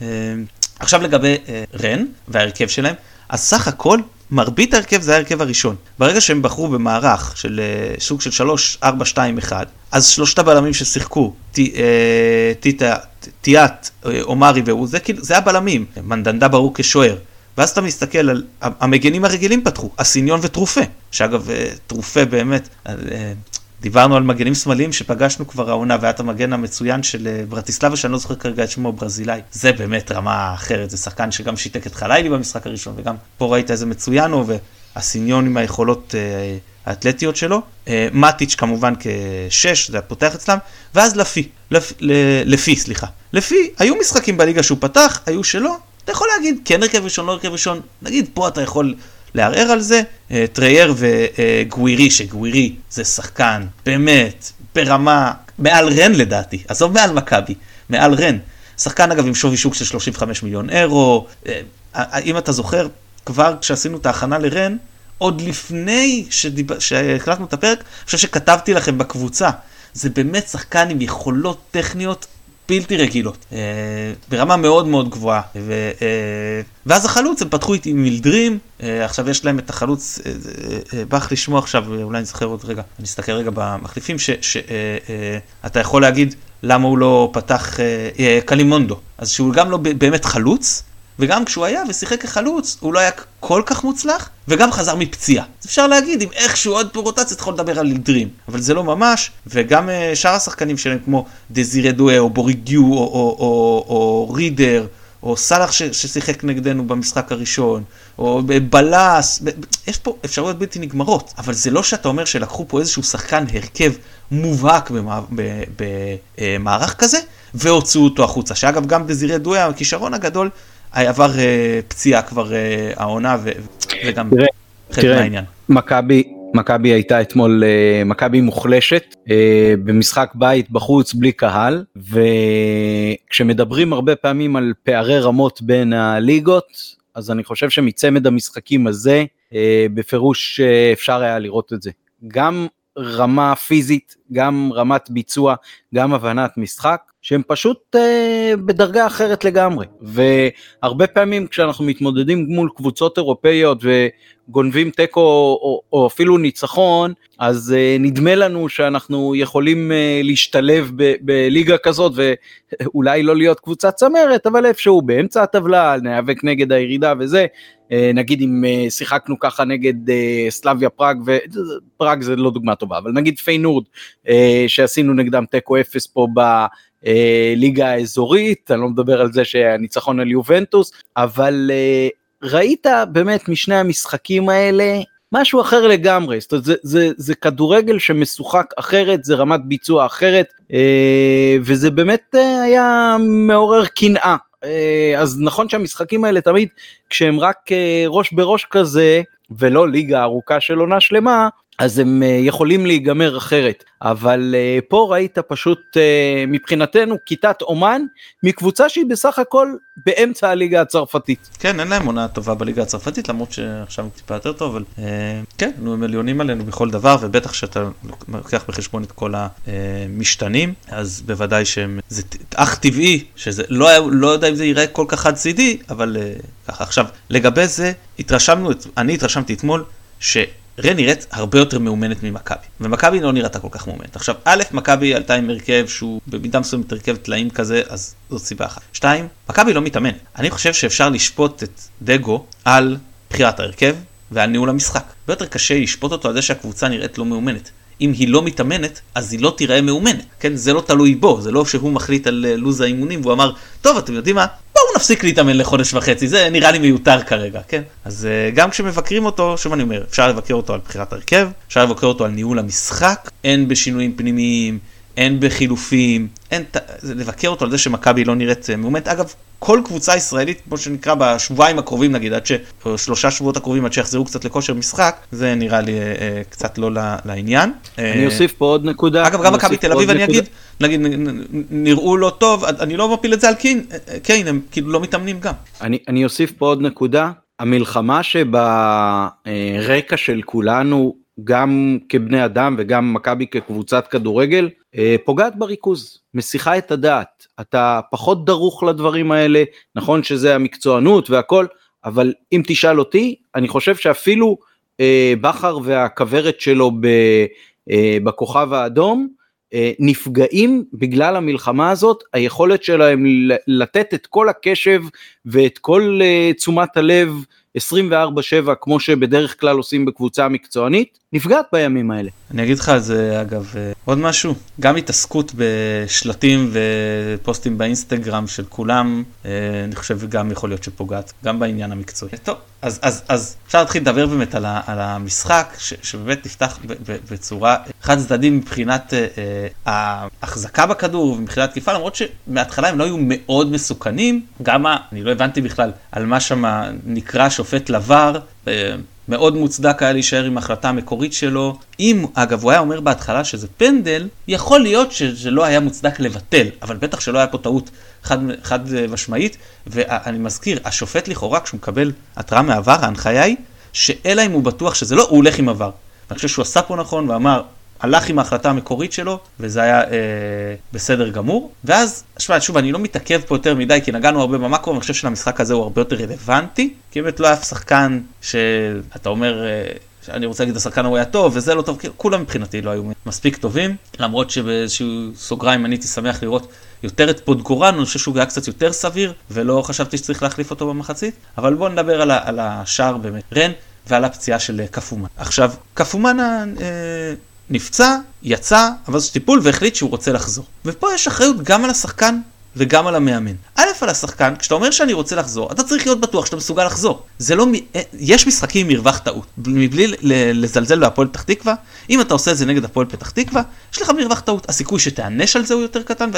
עכשיו לגבי רן וההרכב שלהם, אז סך הכל מרבית ההרכב זה ההרכב הראשון. ברגע שהם בחרו במערך של uh, סוג של 3, 4, 2, 1, אז שלושת הבלמים ששיחקו, טיאט, עומרי והוא, זה, כאילו, זה הבלמים, מנדנדה ברור כשוער. ואז אתה מסתכל על המגנים הרגילים פתחו, אסיניון וטרופה, שאגב אה, טרופה באמת, אה, דיברנו על מגנים שמאליים שפגשנו כבר העונה, והיה את המגן המצוין של אה, ברטיסלבה, שאני לא זוכר כרגע את שמו, ברזילאי. זה באמת רמה אחרת, זה שחקן שגם שיתק את חלילי במשחק הראשון, וגם פה ראית איזה מצוין הוא, ואסיניון עם היכולות אה, האתלטיות שלו. אה, מטיץ' כמובן כשש, זה הפותח אצלם, ואז לפי, לפ, לפי, סליחה. לפי, היו משחקים בליגה שהוא פתח, היו שלא, אתה יכול להגיד כן הרכב ראשון, לא הרכב ראשון, נגיד פה אתה יכול לערער על זה. אה, טרייר וגווירי, שגווירי זה שחקן באמת ברמה מעל רן לדעתי, עזוב מעל מכבי, מעל רן. שחקן אגב עם שווי שוק של 35 מיליון אירו, אה, אה, אם אתה זוכר, כבר כשעשינו את ההכנה לרן, עוד לפני שדיב... שהקלטנו את הפרק, אני חושב שכתבתי לכם בקבוצה, זה באמת שחקן עם יכולות טכניות בלתי רגילות, אה, ברמה מאוד מאוד גבוהה. ו, אה, ואז החלוץ, הם פתחו איתי מילדרים, אה, עכשיו יש להם את החלוץ, אה, אה, בא לך לשמוע עכשיו, אולי אני זוכר עוד רגע, אני אסתכל רגע במחליפים, שאתה אה, אה, יכול להגיד למה הוא לא פתח אה, אה, קלימונדו, אז שהוא גם לא באמת חלוץ, וגם כשהוא היה ושיחק כחלוץ, הוא לא היה כל כך מוצלח, וגם חזר מפציעה. אז אפשר להגיד, אם איכשהו עוד רוטציה, אתה יכול לדבר על לידרים, אבל זה לא ממש, וגם uh, שאר השחקנים שלהם, כמו דזירי דואה, או בוריגיו, או, או, או, או רידר, או סאלח ששיחק נגדנו במשחק הראשון, או בלאס, יש פה אפשרויות בלתי נגמרות, אבל זה לא שאתה אומר שלקחו פה איזשהו שחקן הרכב מובהק במערך כזה, והוציאו אותו החוצה, שאגב גם דזירי דואה, הכישרון הגדול, עבר uh, פציעה כבר uh, העונה ו, וגם חלק מהעניין. מכבי מכבי הייתה אתמול uh, מכבי מוחלשת uh, במשחק בית בחוץ בלי קהל וכשמדברים הרבה פעמים על פערי רמות בין הליגות אז אני חושב שמצמד המשחקים הזה uh, בפירוש uh, אפשר היה לראות את זה. גם רמה פיזית, גם רמת ביצוע, גם הבנת משחק, שהם פשוט אה, בדרגה אחרת לגמרי. והרבה פעמים כשאנחנו מתמודדים מול קבוצות אירופאיות וגונבים תיקו או, או אפילו ניצחון, אז אה, נדמה לנו שאנחנו יכולים אה, להשתלב ב, בליגה כזאת ואולי לא להיות קבוצת צמרת, אבל איפשהו באמצע הטבלה, ניאבק נגד הירידה וזה. אה, נגיד אם אה, שיחקנו ככה נגד אה, סלאביה פראג, ופראג זה לא דוגמה טובה, אבל נגיד פיינורד שעשינו נגדם תיקו אפס פה בליגה האזורית, אני לא מדבר על זה שהניצחון על יובנטוס, אבל ראית באמת משני המשחקים האלה משהו אחר לגמרי, זאת אומרת, זה, זה, זה כדורגל שמשוחק אחרת, זה רמת ביצוע אחרת, וזה באמת היה מעורר קנאה. אה, אז נכון שהמשחקים האלה תמיד כשהם רק אה, ראש בראש כזה ולא ליגה ארוכה של עונה שלמה אז הם אה, יכולים להיגמר אחרת אבל פה ראית פשוט מבחינתנו כיתת אומן מקבוצה שהיא בסך הכל באמצע הליגה הצרפתית. כן אין להם עונה טובה בליגה הצרפתית למרות שעכשיו הוא טיפה יותר טוב אבל כן נו, הם עליונים עלינו בכל דבר ובטח שאתה לוקח בחשבון את כל המשתנים אז בוודאי שהם זה אך טבעי שזה לא, לא יודע אם זה ייראה כל כך חד צידי אבל ככה עכשיו לגבי זה התרשמנו אני התרשמתי אתמול. ש... רן נראית הרבה יותר מאומנת ממכבי, ומכבי לא נראתה כל כך מאומנת. עכשיו, א', מכבי עלתה עם הרכב שהוא במידה מסוימת הרכב טלאים כזה, אז זאת סיבה אחת. שתיים, מכבי לא מתאמן. אני חושב שאפשר לשפוט את דגו על בחירת ההרכב ועל ניהול המשחק. הרבה יותר קשה לשפוט אותו על זה שהקבוצה נראית לא מאומנת. אם היא לא מתאמנת, אז היא לא תיראה מאומנת. כן, זה לא תלוי בו, זה לא שהוא מחליט על אה, לו"ז האימונים והוא אמר, טוב, אתם יודעים מה? בואו נפסיק להתאמן לחודש וחצי, זה נראה לי מיותר כרגע, כן? אז uh, גם כשמבקרים אותו, שוב אני אומר, אפשר לבקר אותו על בחירת הרכב, אפשר לבקר אותו על ניהול המשחק, אין בשינויים פנימיים, אין בחילופים, אין, לבקר אותו על זה שמכבי לא נראית אה, מאומנת. אגב, כל קבוצה ישראלית, כמו שנקרא בשבועיים הקרובים נגיד, עד ש... או שלושה שבועות הקרובים עד שיחזרו קצת לכושר משחק, זה נראה לי אה, אה קצת לא לעניין. אני אוסיף פה עוד נקודה. אגב, גם מכבי תל אביב אני אגיד, נגיד, נראו לא טוב, אני לא מפיל את זה על קיין, קיין, הם כאילו לא מתאמנים גם. אני, אני אוסיף פה עוד נקודה, המלחמה שברקע של כולנו גם כבני אדם וגם מכבי כקבוצת כדורגל, אה, פוגעת בריכוז, מסיחה את הדעת. אתה פחות דרוך לדברים האלה, נכון שזה המקצוענות והכל, אבל אם תשאל אותי, אני חושב שאפילו אה, בכר והכוורת שלו ב, אה, בכוכב האדום, אה, נפגעים בגלל המלחמה הזאת, היכולת שלהם לתת את כל הקשב ואת כל אה, תשומת הלב 24/7 כמו שבדרך כלל עושים בקבוצה מקצוענית, נפגעת בימים האלה. אני אגיד לך על זה אגב אה, עוד משהו, גם התעסקות בשלטים ופוסטים באינסטגרם של כולם, אה, אני חושב גם יכול להיות שפוגעת, גם בעניין המקצועי. טוב, אז, אז, אז אפשר להתחיל לדבר באמת על, ה, על המשחק, ש, שבאמת נפתח בצורה חד צדדית מבחינת אה, אה, ההחזקה בכדור ומבחינת תקיפה, למרות שמההתחלה הם לא היו מאוד מסוכנים, גם אני לא הבנתי בכלל על מה שם נקרא שופט לבר. אה, מאוד מוצדק היה להישאר עם ההחלטה המקורית שלו. אם, אגב, הוא היה אומר בהתחלה שזה פנדל, יכול להיות שזה לא היה מוצדק לבטל, אבל בטח שלא היה פה טעות חד, חד משמעית. ואני מזכיר, השופט לכאורה, כשהוא מקבל התראה מעבר, ההנחיה היא, שאלא אם הוא בטוח שזה לא, הוא הולך עם עבר. ואני חושב שהוא עשה פה נכון ואמר, הלך עם ההחלטה המקורית שלו, וזה היה אה, בסדר גמור. ואז, שוב, שוב, אני לא מתעכב פה יותר מדי, כי נגענו הרבה במאקרו, אני חושב שלמשחק הזה הוא הרבה יותר רלוונטי, כי באמת לא היה שחקן שאתה אומר... אה, אני רוצה להגיד השחקן הוא היה טוב וזה לא טוב, כולם מבחינתי לא היו מספיק טובים, למרות שבאיזשהו סוגריים אני הייתי שמח לראות יותר את פודגורן, אני חושב שהוא היה קצת יותר סביר, ולא חשבתי שצריך להחליף אותו במחצית, אבל בואו נדבר על, על השער באמת. רן, ועל הפציעה של קפומן. עכשיו, קפומן אה, נפצע, יצא, זה טיפול והחליט שהוא רוצה לחזור. ופה יש אחריות גם על השחקן וגם על המאמן. א', על השחקן, כשאתה אומר שאני רוצה לחזור, אתה צריך להיות בטוח שאתה מסוגל לחזור. זה לא, אה, יש משחקים עם מרווח טעות. מבלי לזלזל בהפועל פתח תקווה, אם אתה עושה את זה נגד הפועל פתח תקווה, יש לך מרווח טעות. הסיכוי שתיענש על זה הוא יותר קטן,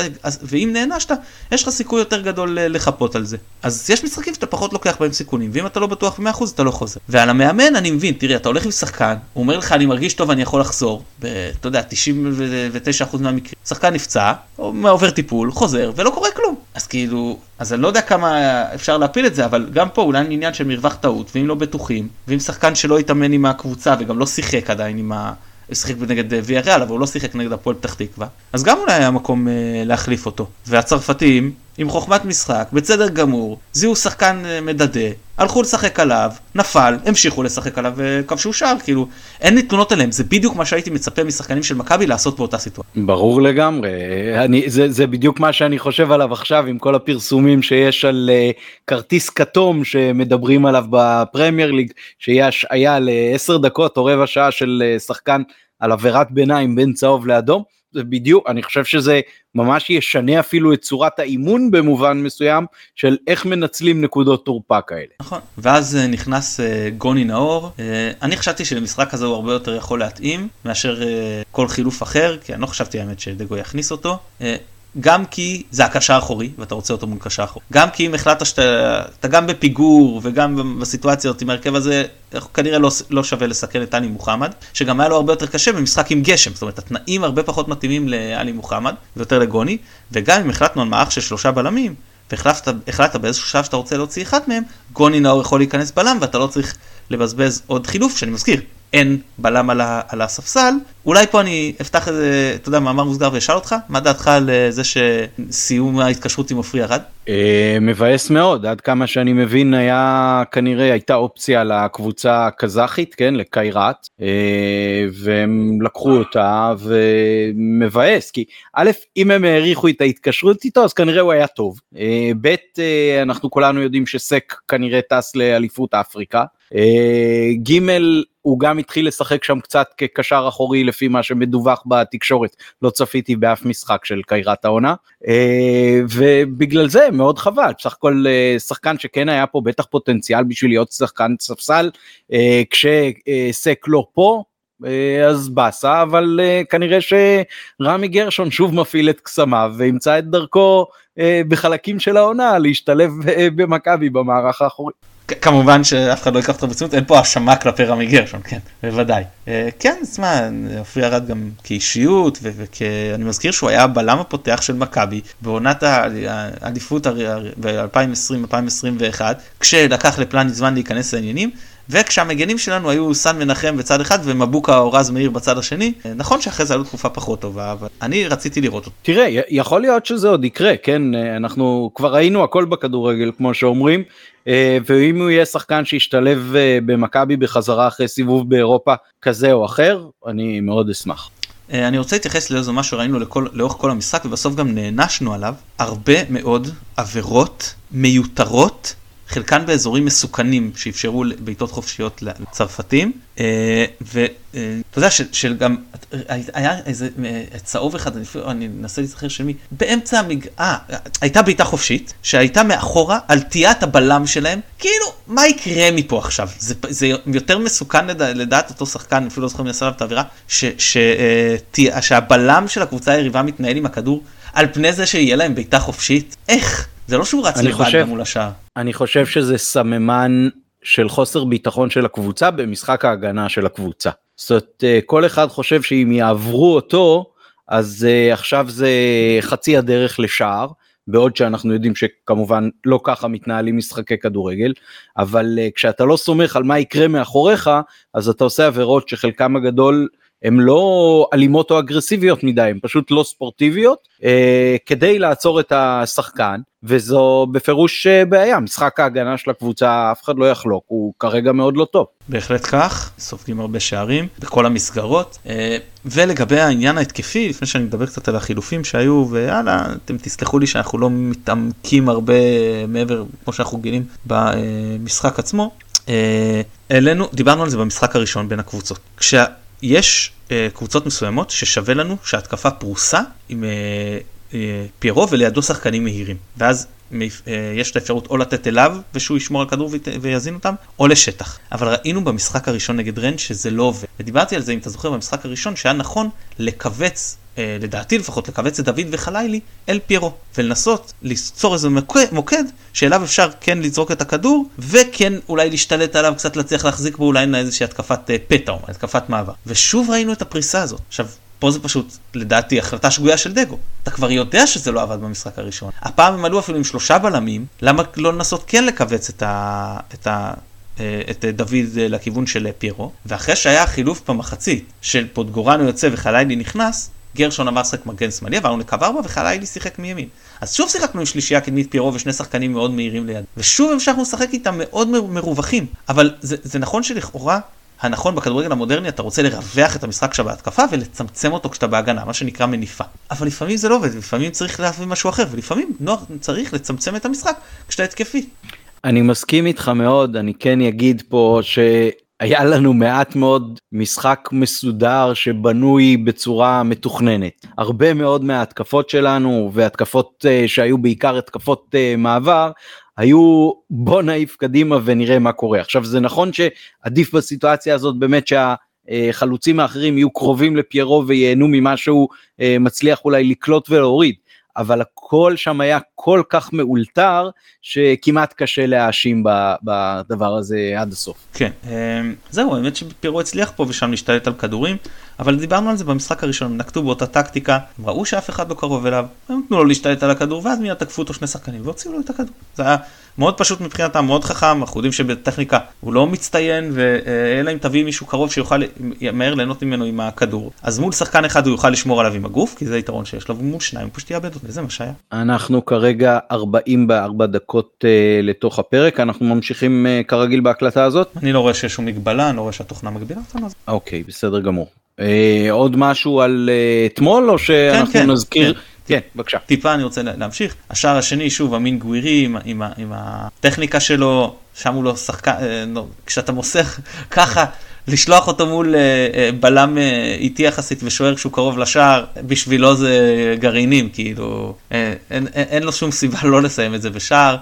ואם נענשת, יש לך סיכוי יותר גדול לחפות על זה. אז יש משחקים שאתה פחות לוקח בהם סיכונים, ואם אתה לא בטוח ב-100% אתה לא חוזר. ועל המאמן אני מבין, תראי, אתה הולך עם שחקן, הוא אומר לך אני מרגיש טוב, אני יכול לחזור, אתה יודע, 99% מהמקרים. שחקן נפצע, עובר טיפול, חוזר, ולא קורה כלום. אז כאילו, אז אני לא יודע כמה אפשר להפיל את זה, אבל גם פה אולי עניין של מרווח טעות, ואם לא בטוחים, ואם שחקן שלא התאמן עם הקבוצה וגם לא שיחק עדיין עם ה... הוא שיחק נגד ויה ריאל, אבל הוא לא שיחק נגד הפועל פתח תקווה, אז גם אולי היה מקום אה, להחליף אותו. והצרפתים, עם חוכמת משחק, בסדר גמור, זיהו שחקן אה, מדדה, הלכו לשחק עליו, נפל, המשיכו לשחק עליו וכבשו שער, כאילו, אין לי תלונות עליהם, זה בדיוק מה שהייתי מצפה משחקנים של מכבי לעשות באותה סיטואציה. ברור לגמרי, אני, זה, זה בדיוק מה שאני חושב עליו עכשיו עם כל הפרסומים שיש על uh, כרטיס כתום שמדברים עליו בפרמייר ליג, שיהיה השעיה לעשר דקות או רבע שעה של uh, שחקן על עבירת ביניים בין צהוב לאדום. זה בדיוק, אני חושב שזה ממש ישנה אפילו את צורת האימון במובן מסוים של איך מנצלים נקודות תורפה כאלה. נכון, ואז אה, נכנס אה, גוני נאור, אה, אני חשבתי שלמשחק הזה הוא הרבה יותר יכול להתאים מאשר כל חילוף אחר, כי אני לא חשבתי האמת שדגו יכניס אותו. גם כי זה הקשר האחורי ואתה רוצה אותו מול קשר אחורי. גם כי אם החלטת שאתה גם בפיגור וגם בסיטואציה הזאת עם ההרכב הזה, כנראה לא, לא שווה לסכן את עלי מוחמד, שגם היה לו הרבה יותר קשה במשחק עם גשם, זאת אומרת התנאים הרבה פחות מתאימים לעלי מוחמד ויותר לגוני, וגם אם החלטנו על מערך של שלושה בלמים, והחלטת באיזשהו שלב שאתה רוצה להוציא אחד מהם, גוני נאור יכול להיכנס בלם ואתה לא צריך לבזבז עוד חילוף, שאני מזכיר, אין בלם על, ה, על הספסל. אולי פה אני אפתח איזה, אתה יודע, מאמר מוסגר ואשאל אותך, מה דעתך על אה, זה שסיום ההתקשרות עם עופרי ירד? אה, מבאס מאוד, עד כמה שאני מבין היה כנראה הייתה אופציה לקבוצה הקזחית, כן, לקיירת, אה, והם לקחו אותה ומבאס, כי א', אם הם העריכו את ההתקשרות איתו אז כנראה הוא היה טוב, ב', אנחנו כולנו יודעים שסק כנראה טס לאליפות אפריקה, ג' הוא גם התחיל לשחק שם קצת כקשר אחורי לפי מה שמדווח בתקשורת, לא צפיתי באף משחק של קיירת העונה, אה, ובגלל זה מאוד חבל, בסך הכל אה, שחקן שכן היה פה בטח פוטנציאל בשביל להיות שחקן ספסל, אה, כשסק לא פה, אז באסה, אבל כנראה שרמי גרשון שוב מפעיל את קסמיו וימצא את דרכו בחלקים של העונה להשתלב במכבי במערך האחורי. כמובן שאף אחד לא ייקח אותו ברצינות, אין פה האשמה כלפי רמי גרשון, כן, בוודאי. אה, כן, תשמע, אופי ירד גם כאישיות, ואני מזכיר שהוא היה הבלם הפותח של מכבי בעונת האליפות ב-2020-2021, כשלקח לפלני זמן להיכנס לעניינים, וכשהמגנים שלנו היו סן מנחם בצד אחד ומבוקה או רז מאיר בצד השני, נכון שאחרי זה עלו תקופה פחות טובה, אבל אני רציתי לראות אותו. תראה, יכול להיות שזה עוד יקרה, כן, אנחנו כבר ראינו הכל בכדורגל כמו שאומרים, אה, ואם הוא יהיה שחקן שישתלב אה, במכבי בחזרה אחרי סיבוב באירופה כזה או אחר, אני מאוד אשמח. אה, אני רוצה להתייחס לאיזה משהו שראינו לכל, לאורך כל המשחק ובסוף גם נענשנו עליו, הרבה מאוד עבירות מיותרות חלקן באזורים מסוכנים שאפשרו בעיטות חופשיות לצרפתים, אה, ואתה יודע שגם היה איזה אה, צהוב אחד, אני אנסה להיזכר של מי, באמצע המגעה, הייתה בעיטה חופשית שהייתה מאחורה על טיית הבלם שלהם, כאילו מה יקרה מפה עכשיו? זה, זה יותר מסוכן לד, לדעת אותו שחקן, אפילו לא זוכר מי עשה עליו את האווירה, אה, שהבלם של הקבוצה היריבה מתנהל עם הכדור על פני זה שיהיה להם בעיטה חופשית? איך? זה לא שהוא רץ לבד מול השער. אני חושב שזה סממן של חוסר ביטחון של הקבוצה במשחק ההגנה של הקבוצה. זאת אומרת, אה, כל אחד חושב שאם יעברו אותו, אז uh, עכשיו זה חצי הדרך לשער, בעוד שאנחנו יודעים שכמובן לא ככה מתנהלים משחקי כדורגל, אבל uh, כשאתה לא סומך על מה יקרה מאחוריך, אז אתה עושה עבירות שחלקם הגדול הן לא אלימות או אגרסיביות מדי, הן פשוט לא ספורטיביות, אה, כדי לעצור את השחקן, וזו בפירוש אה, בעיה, משחק ההגנה של הקבוצה אף אחד לא יחלוק, הוא כרגע מאוד לא טוב. בהחלט כך, סופגים הרבה שערים בכל המסגרות, אה, ולגבי העניין ההתקפי, לפני שאני מדבר קצת על החילופים שהיו, ויאללה, אתם תסלחו לי שאנחנו לא מתעמקים הרבה מעבר, כמו שאנחנו גילים במשחק עצמו. העלינו, דיברנו על זה במשחק הראשון בין הקבוצות. כשה... יש uh, קבוצות מסוימות ששווה לנו שההתקפה פרוסה עם uh, uh, פיירו ולידו שחקנים מהירים. ואז uh, יש את האפשרות או לתת אליו ושהוא ישמור על כדור ויזין אותם, או לשטח. אבל ראינו במשחק הראשון נגד רנד שזה לא עובד. ודיברתי על זה, אם אתה זוכר, במשחק הראשון, שהיה נכון לכווץ לדעתי לפחות, לכווץ את דוד וחלילי אל פיירו, ולנסות ליצור איזה מוקד שאליו אפשר כן לזרוק את הכדור, וכן אולי להשתלט עליו, קצת להצליח להחזיק בו אולי איזושהי התקפת אה, פתע או התקפת מעבר. ושוב ראינו את הפריסה הזאת. עכשיו, פה זה פשוט, לדעתי, החלטה שגויה של דגו. אתה כבר יודע שזה לא עבד במשחק הראשון. הפעם הם עלו אפילו עם שלושה בלמים, למה לא לנסות כן לכווץ את ה... את ה... אה, את דוד לכיוון של פיירו, ואחרי שהיה חילוף במחצית של פוטגורנו יוצא וחלילי נכנס, גרשון עבר לשחק מגן שמאלי, עברנו לקו 4 וחלילי שיחק מימין. אז שוב שיחקנו עם שלישייה קדמית פירו ושני שחקנים מאוד מהירים ליד. ושוב המשכנו לשחק איתם מאוד מרווחים. אבל זה, זה נכון שלכאורה, הנכון בכדורגל המודרני אתה רוצה לרווח את המשחק שלך בהתקפה ולצמצם אותו כשאתה בהגנה, מה שנקרא מניפה. אבל לפעמים זה לא עובד, לפעמים צריך להביא משהו אחר, ולפעמים נוח, צריך לצמצם את המשחק כשאתה התקפי. אני מסכים איתך מאוד, אני כן אגיד פה ש... היה לנו מעט מאוד משחק מסודר שבנוי בצורה מתוכננת. הרבה מאוד מההתקפות שלנו והתקפות uh, שהיו בעיקר התקפות uh, מעבר היו בוא נעיף קדימה ונראה מה קורה. עכשיו זה נכון שעדיף בסיטואציה הזאת באמת שהחלוצים האחרים יהיו קרובים לפיירו וייהנו ממה שהוא uh, מצליח אולי לקלוט ולהוריד. אבל הכל שם היה כל כך מאולתר שכמעט קשה להאשים בדבר הזה עד הסוף. כן, אמ, זהו, האמת שפירו הצליח פה ושם להשתלט על כדורים, אבל דיברנו על זה במשחק הראשון, הם נקטו באותה טקטיקה, הם ראו שאף אחד לא קרוב אליו, הם נתנו לו להשתלט על הכדור ואז מיד תקפו אותו שני שחקנים והוציאו לו את הכדור. זה היה מאוד פשוט מבחינתם, מאוד חכם, אנחנו יודעים שבטכניקה הוא לא מצטיין, ואלא אם תביא מישהו קרוב שיוכל מהר ליהנות ממנו עם הכדור. אז מול שחקן אחד הוא יוכל לשמור עליו עם הגוף, כי זה יתרון שיש לו, ומול שניים הוא פשוט יאבד אותו, וזה מה שהיה. אנחנו כרגע 44 דקות uh, לתוך הפרק, אנחנו ממשיכים uh, כרגיל בהקלטה הזאת? אני לא רואה שיש שום מגבלה, אני לא רואה שהתוכנה מגבילה אותנו. אוקיי, בסדר גמור. Uh, עוד משהו על אתמול, או שאנחנו כן, כן, נזכיר? כן. כן, בבקשה. טיפה אני רוצה להמשיך. השער השני, שוב, אמין גווירי עם, עם, עם הטכניקה שלו, שם הוא לא שחקן, אה, לא, כשאתה מוסך ככה, לשלוח אותו מול אה, אה, בלם איטי יחסית ושוער כשהוא קרוב לשער, בשבילו זה גרעינים, כאילו, אין, אין, אין לו שום סיבה לא לסיים את זה בשער.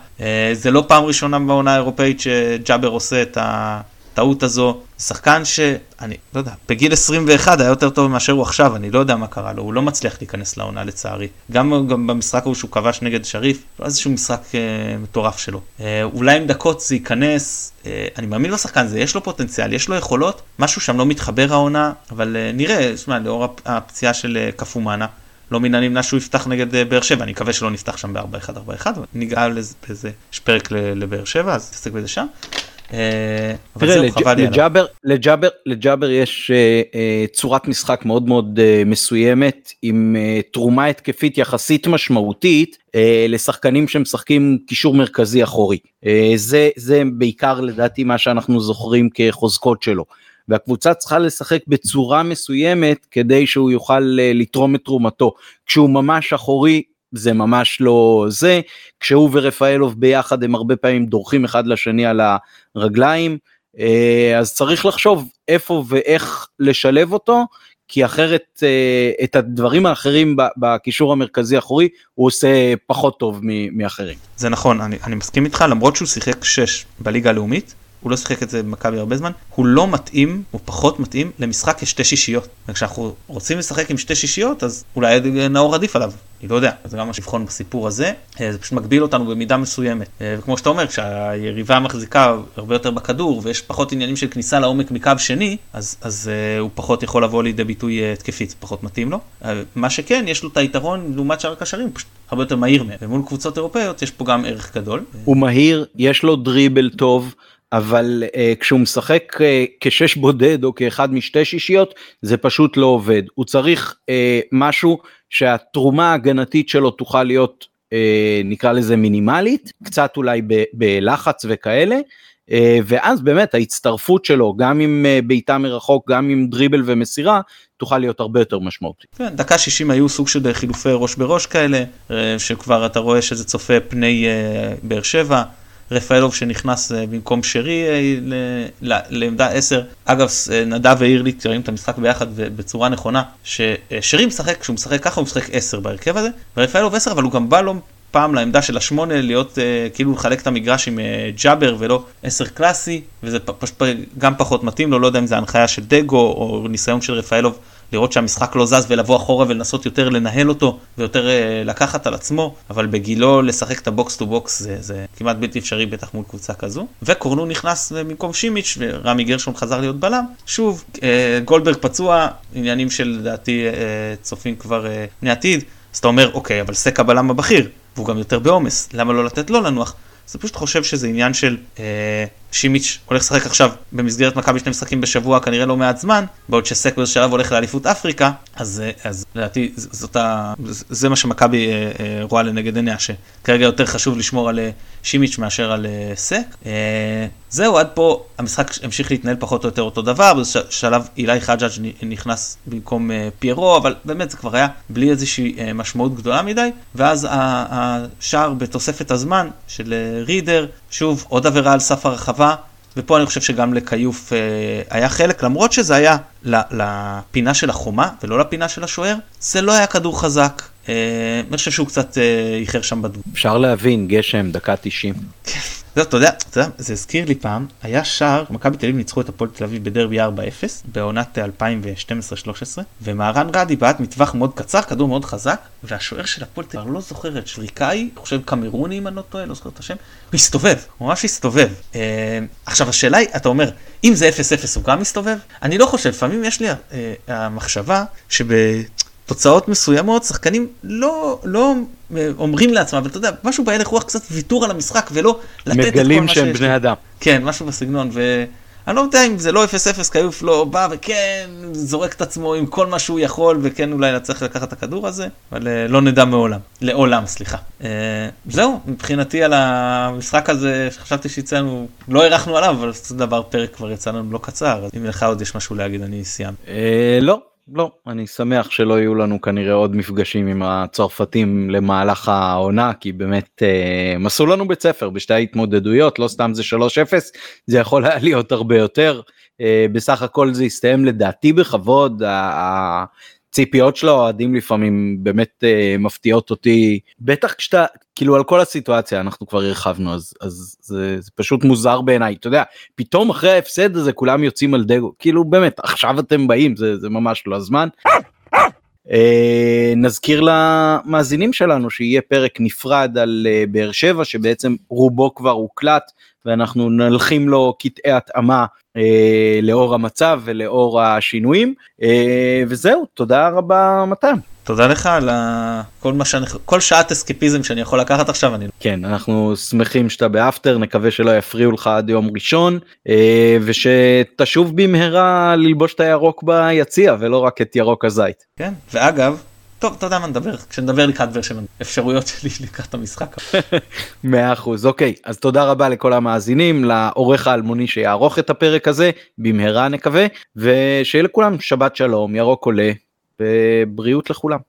זה לא פעם ראשונה בעונה האירופאית שג'אבר עושה את ה... הטעות הזו, שחקן שאני לא יודע, בגיל 21 היה יותר טוב מאשר הוא עכשיו, אני לא יודע מה קרה לו, הוא לא מצליח להיכנס לעונה לצערי. גם, גם במשחק ההוא שהוא כבש נגד שריף, לא איזשהו משחק אה, מטורף שלו. אה, אולי עם דקות זה ייכנס, אה, אני מאמין בשחקן הזה, יש לו פוטנציאל, יש לו יכולות, משהו שם לא מתחבר העונה, אבל אה, נראה, שמע, לאור הפציעה של אה, קפומאנה. לא מן הנמנע שהוא יפתח נגד אה, באר שבע, אני מקווה שלא נפתח שם ב-4-1-4-1, ניגע לזה, יש פרק לבאר שבע, אז תעסק בזה שם. תראה, לג'אבר, לג'אבר, לג'אבר יש צורת משחק מאוד מאוד מסוימת עם תרומה התקפית יחסית משמעותית לשחקנים שמשחקים קישור מרכזי אחורי. זה, זה בעיקר לדעתי מה שאנחנו זוכרים כחוזקות שלו. והקבוצה צריכה לשחק בצורה מסוימת כדי שהוא יוכל אה, לתרום את תרומתו. כשהוא ממש אחורי זה ממש לא זה, כשהוא ורפאלוב ביחד הם הרבה פעמים דורכים אחד לשני על הרגליים, אה, אז צריך לחשוב איפה ואיך לשלב אותו, כי אחרת אה, את הדברים האחרים בקישור המרכזי האחורי הוא עושה פחות טוב מאחרים. זה נכון, אני, אני מסכים איתך, למרות שהוא שיחק 6 בליגה הלאומית, הוא לא שיחק את זה במכבי הרבה זמן, הוא לא מתאים, הוא פחות מתאים למשחק כשתי שישיות. וכשאנחנו רוצים לשחק עם שתי שישיות, אז אולי נאור עדיף עליו, אני לא יודע, זה גם מה לבחון בסיפור הזה, אה, זה פשוט מגביל אותנו במידה מסוימת. אה, וכמו שאתה אומר, כשהיריבה מחזיקה הרבה יותר בכדור ויש פחות עניינים של כניסה לעומק מקו שני, אז, אז uh, הוא פחות יכול לבוא לידי ביטוי התקפית, פחות מתאים לו. מה שכן, יש לו את היתרון לעומת שאר הקשרים, פשוט הרבה יותר מהיר מהם. ומול קבוצות אירופאיות יש פה גם ערך גדול. הוא מהיר, יש לו דריבל טוב. אבל uh, כשהוא משחק uh, כשש בודד או כאחד משתי שישיות זה פשוט לא עובד הוא צריך uh, משהו שהתרומה ההגנתית שלו תוכל להיות uh, נקרא לזה מינימלית קצת אולי ב- בלחץ וכאלה uh, ואז באמת ההצטרפות שלו גם עם uh, בעיטה מרחוק גם עם דריבל ומסירה תוכל להיות הרבה יותר משמעותית. כן, דקה 60 היו סוג של חילופי ראש בראש כאלה שכבר אתה רואה שזה צופה פני uh, באר שבע. רפאלוב שנכנס אה, במקום שרי אה, לעמדה 10. אגב, אה, נדב העיר לי, כשראים את המשחק ביחד בצורה נכונה, ששרי משחק, כשהוא משחק ככה הוא משחק 10 בהרכב הזה, ורפאלוב 10, אבל הוא גם בא לו פעם לעמדה של השמונה, להיות כאילו לחלק את המגרש עם ג'אבר ולא 10 קלאסי, וזה פשוט גם פחות מתאים לו, לא יודע אם זה הנחיה של דגו או ניסיון של רפאלוב. לראות שהמשחק לא זז ולבוא אחורה ולנסות יותר לנהל אותו ויותר uh, לקחת על עצמו, אבל בגילו לשחק את ה box to box זה, זה כמעט בלתי אפשרי בטח מול קבוצה כזו. וקורנו נכנס במקום שימיץ' ורמי גרשון חזר להיות בלם. שוב, אה, גולדברג פצוע, עניינים של לדעתי uh, צופים כבר בני עתיד, אז אתה אומר אוקיי, אבל סק הבלם הבכיר, והוא גם יותר בעומס, למה לא לתת לו לנוח? אז אני פשוט חושב שזה עניין של אה, שימיץ' הולך לשחק עכשיו במסגרת מכבי שני משחקים בשבוע כנראה לא מעט זמן, בעוד שסק באיזה שלב הולך לאליפות אפריקה, אז, אה, אז לדעתי זאת ה, זה מה שמכבי אה, אה, רואה לנגד עיניה, שכרגע יותר חשוב לשמור על אה, שימיץ' מאשר על אה, סק. אה, זהו, עד פה המשחק המשיך להתנהל פחות או יותר אותו דבר, בשלב אילי חג'אג' נכנס במקום אה, פיירו, אבל באמת זה כבר היה בלי איזושהי אה, משמעות גדולה מדי, ואז השער בתוספת הזמן של אה, רידר, שוב עוד עבירה על סף הרחבה, ופה אני חושב שגם לכיוף אה, היה חלק, למרות שזה היה לפינה של החומה ולא לפינה של השוער, זה לא היה כדור חזק. אה, אני חושב שהוא קצת אה, איחר שם בדמות. אפשר להבין, גשם, דקה 90. זה, אתה יודע, אתה יודע, זה הזכיר לי פעם, היה שער, מכבי תל אביב ניצחו את הפועל תל אביב בדרבי 4-0 בעונת 2012-2013 ומהרן רדי בעט מטווח מאוד קצר, כדור מאוד חזק, והשוער של הפועל תל אביב, לא זוכר את שריקאי, חושב קמרוני אם אני לא טועה, לא זוכר את השם, הוא הסתובב, הוא ממש הסתובב. אה, עכשיו השאלה היא, אתה אומר, אם זה 0-0 הוא גם מסתובב? אני לא חושב, לפעמים יש לי אה, המחשבה שב... תוצאות מסוימות, שחקנים לא, לא אה, אומרים לעצמם, אבל אתה יודע, משהו בהלך רוח קצת ויתור על המשחק ולא לתת את כל מה שיש. מגלים שהם בני אדם. כן, משהו בסגנון, ואני לא יודע אם זה לא 0-0, קיוף לא בא וכן זורק את עצמו עם כל מה שהוא יכול, וכן אולי צריך לקחת את הכדור הזה, אבל אה, לא נדע מעולם, לעולם, סליחה. אה, זהו, מבחינתי על המשחק הזה, שחשבתי שיצא לנו, לא הארכנו עליו, אבל זה דבר פרק כבר יצא לנו לא קצר, אז אם לך עוד יש משהו להגיד, אני סיימתי. לא, לא, אני שמח שלא יהיו לנו כנראה עוד מפגשים עם הצרפתים למהלך העונה, כי באמת אה, הם עשו לנו בית ספר בשתי ההתמודדויות, לא סתם זה 3-0, זה יכול היה להיות הרבה יותר. אה, בסך הכל זה הסתיים לדעתי בכבוד, הציפיות של האוהדים לפעמים באמת uh, מפתיעות אותי בטח כשאתה כאילו על כל הסיטואציה אנחנו כבר הרחבנו אז אז זה, זה פשוט מוזר בעיניי אתה יודע פתאום אחרי ההפסד הזה כולם יוצאים על דגו כאילו באמת עכשיו אתם באים זה, זה ממש לא הזמן. Uh, נזכיר למאזינים שלנו שיהיה פרק נפרד על uh, באר שבע שבעצם רובו כבר הוקלט ואנחנו נלחים לו קטעי התאמה אה, לאור המצב ולאור השינויים אה, וזהו תודה רבה מתן. תודה לך על ה... כל מה שאני... כל שעת אסקפיזם שאני יכול לקחת עכשיו אני... כן אנחנו שמחים שאתה באפטר נקווה שלא יפריעו לך עד יום ראשון אה, ושתשוב במהרה ללבוש את הירוק ביציע ולא רק את ירוק הזית. כן ואגב טוב אתה יודע מה נדבר כשנדבר לקראת ורשמן אפשרויות שלי לקראת המשחק. מאה אחוז אוקיי אז תודה רבה לכל המאזינים לעורך האלמוני שיערוך את הפרק הזה במהרה נקווה ושיהיה לכולם שבת שלום ירוק עולה ובריאות לכולם.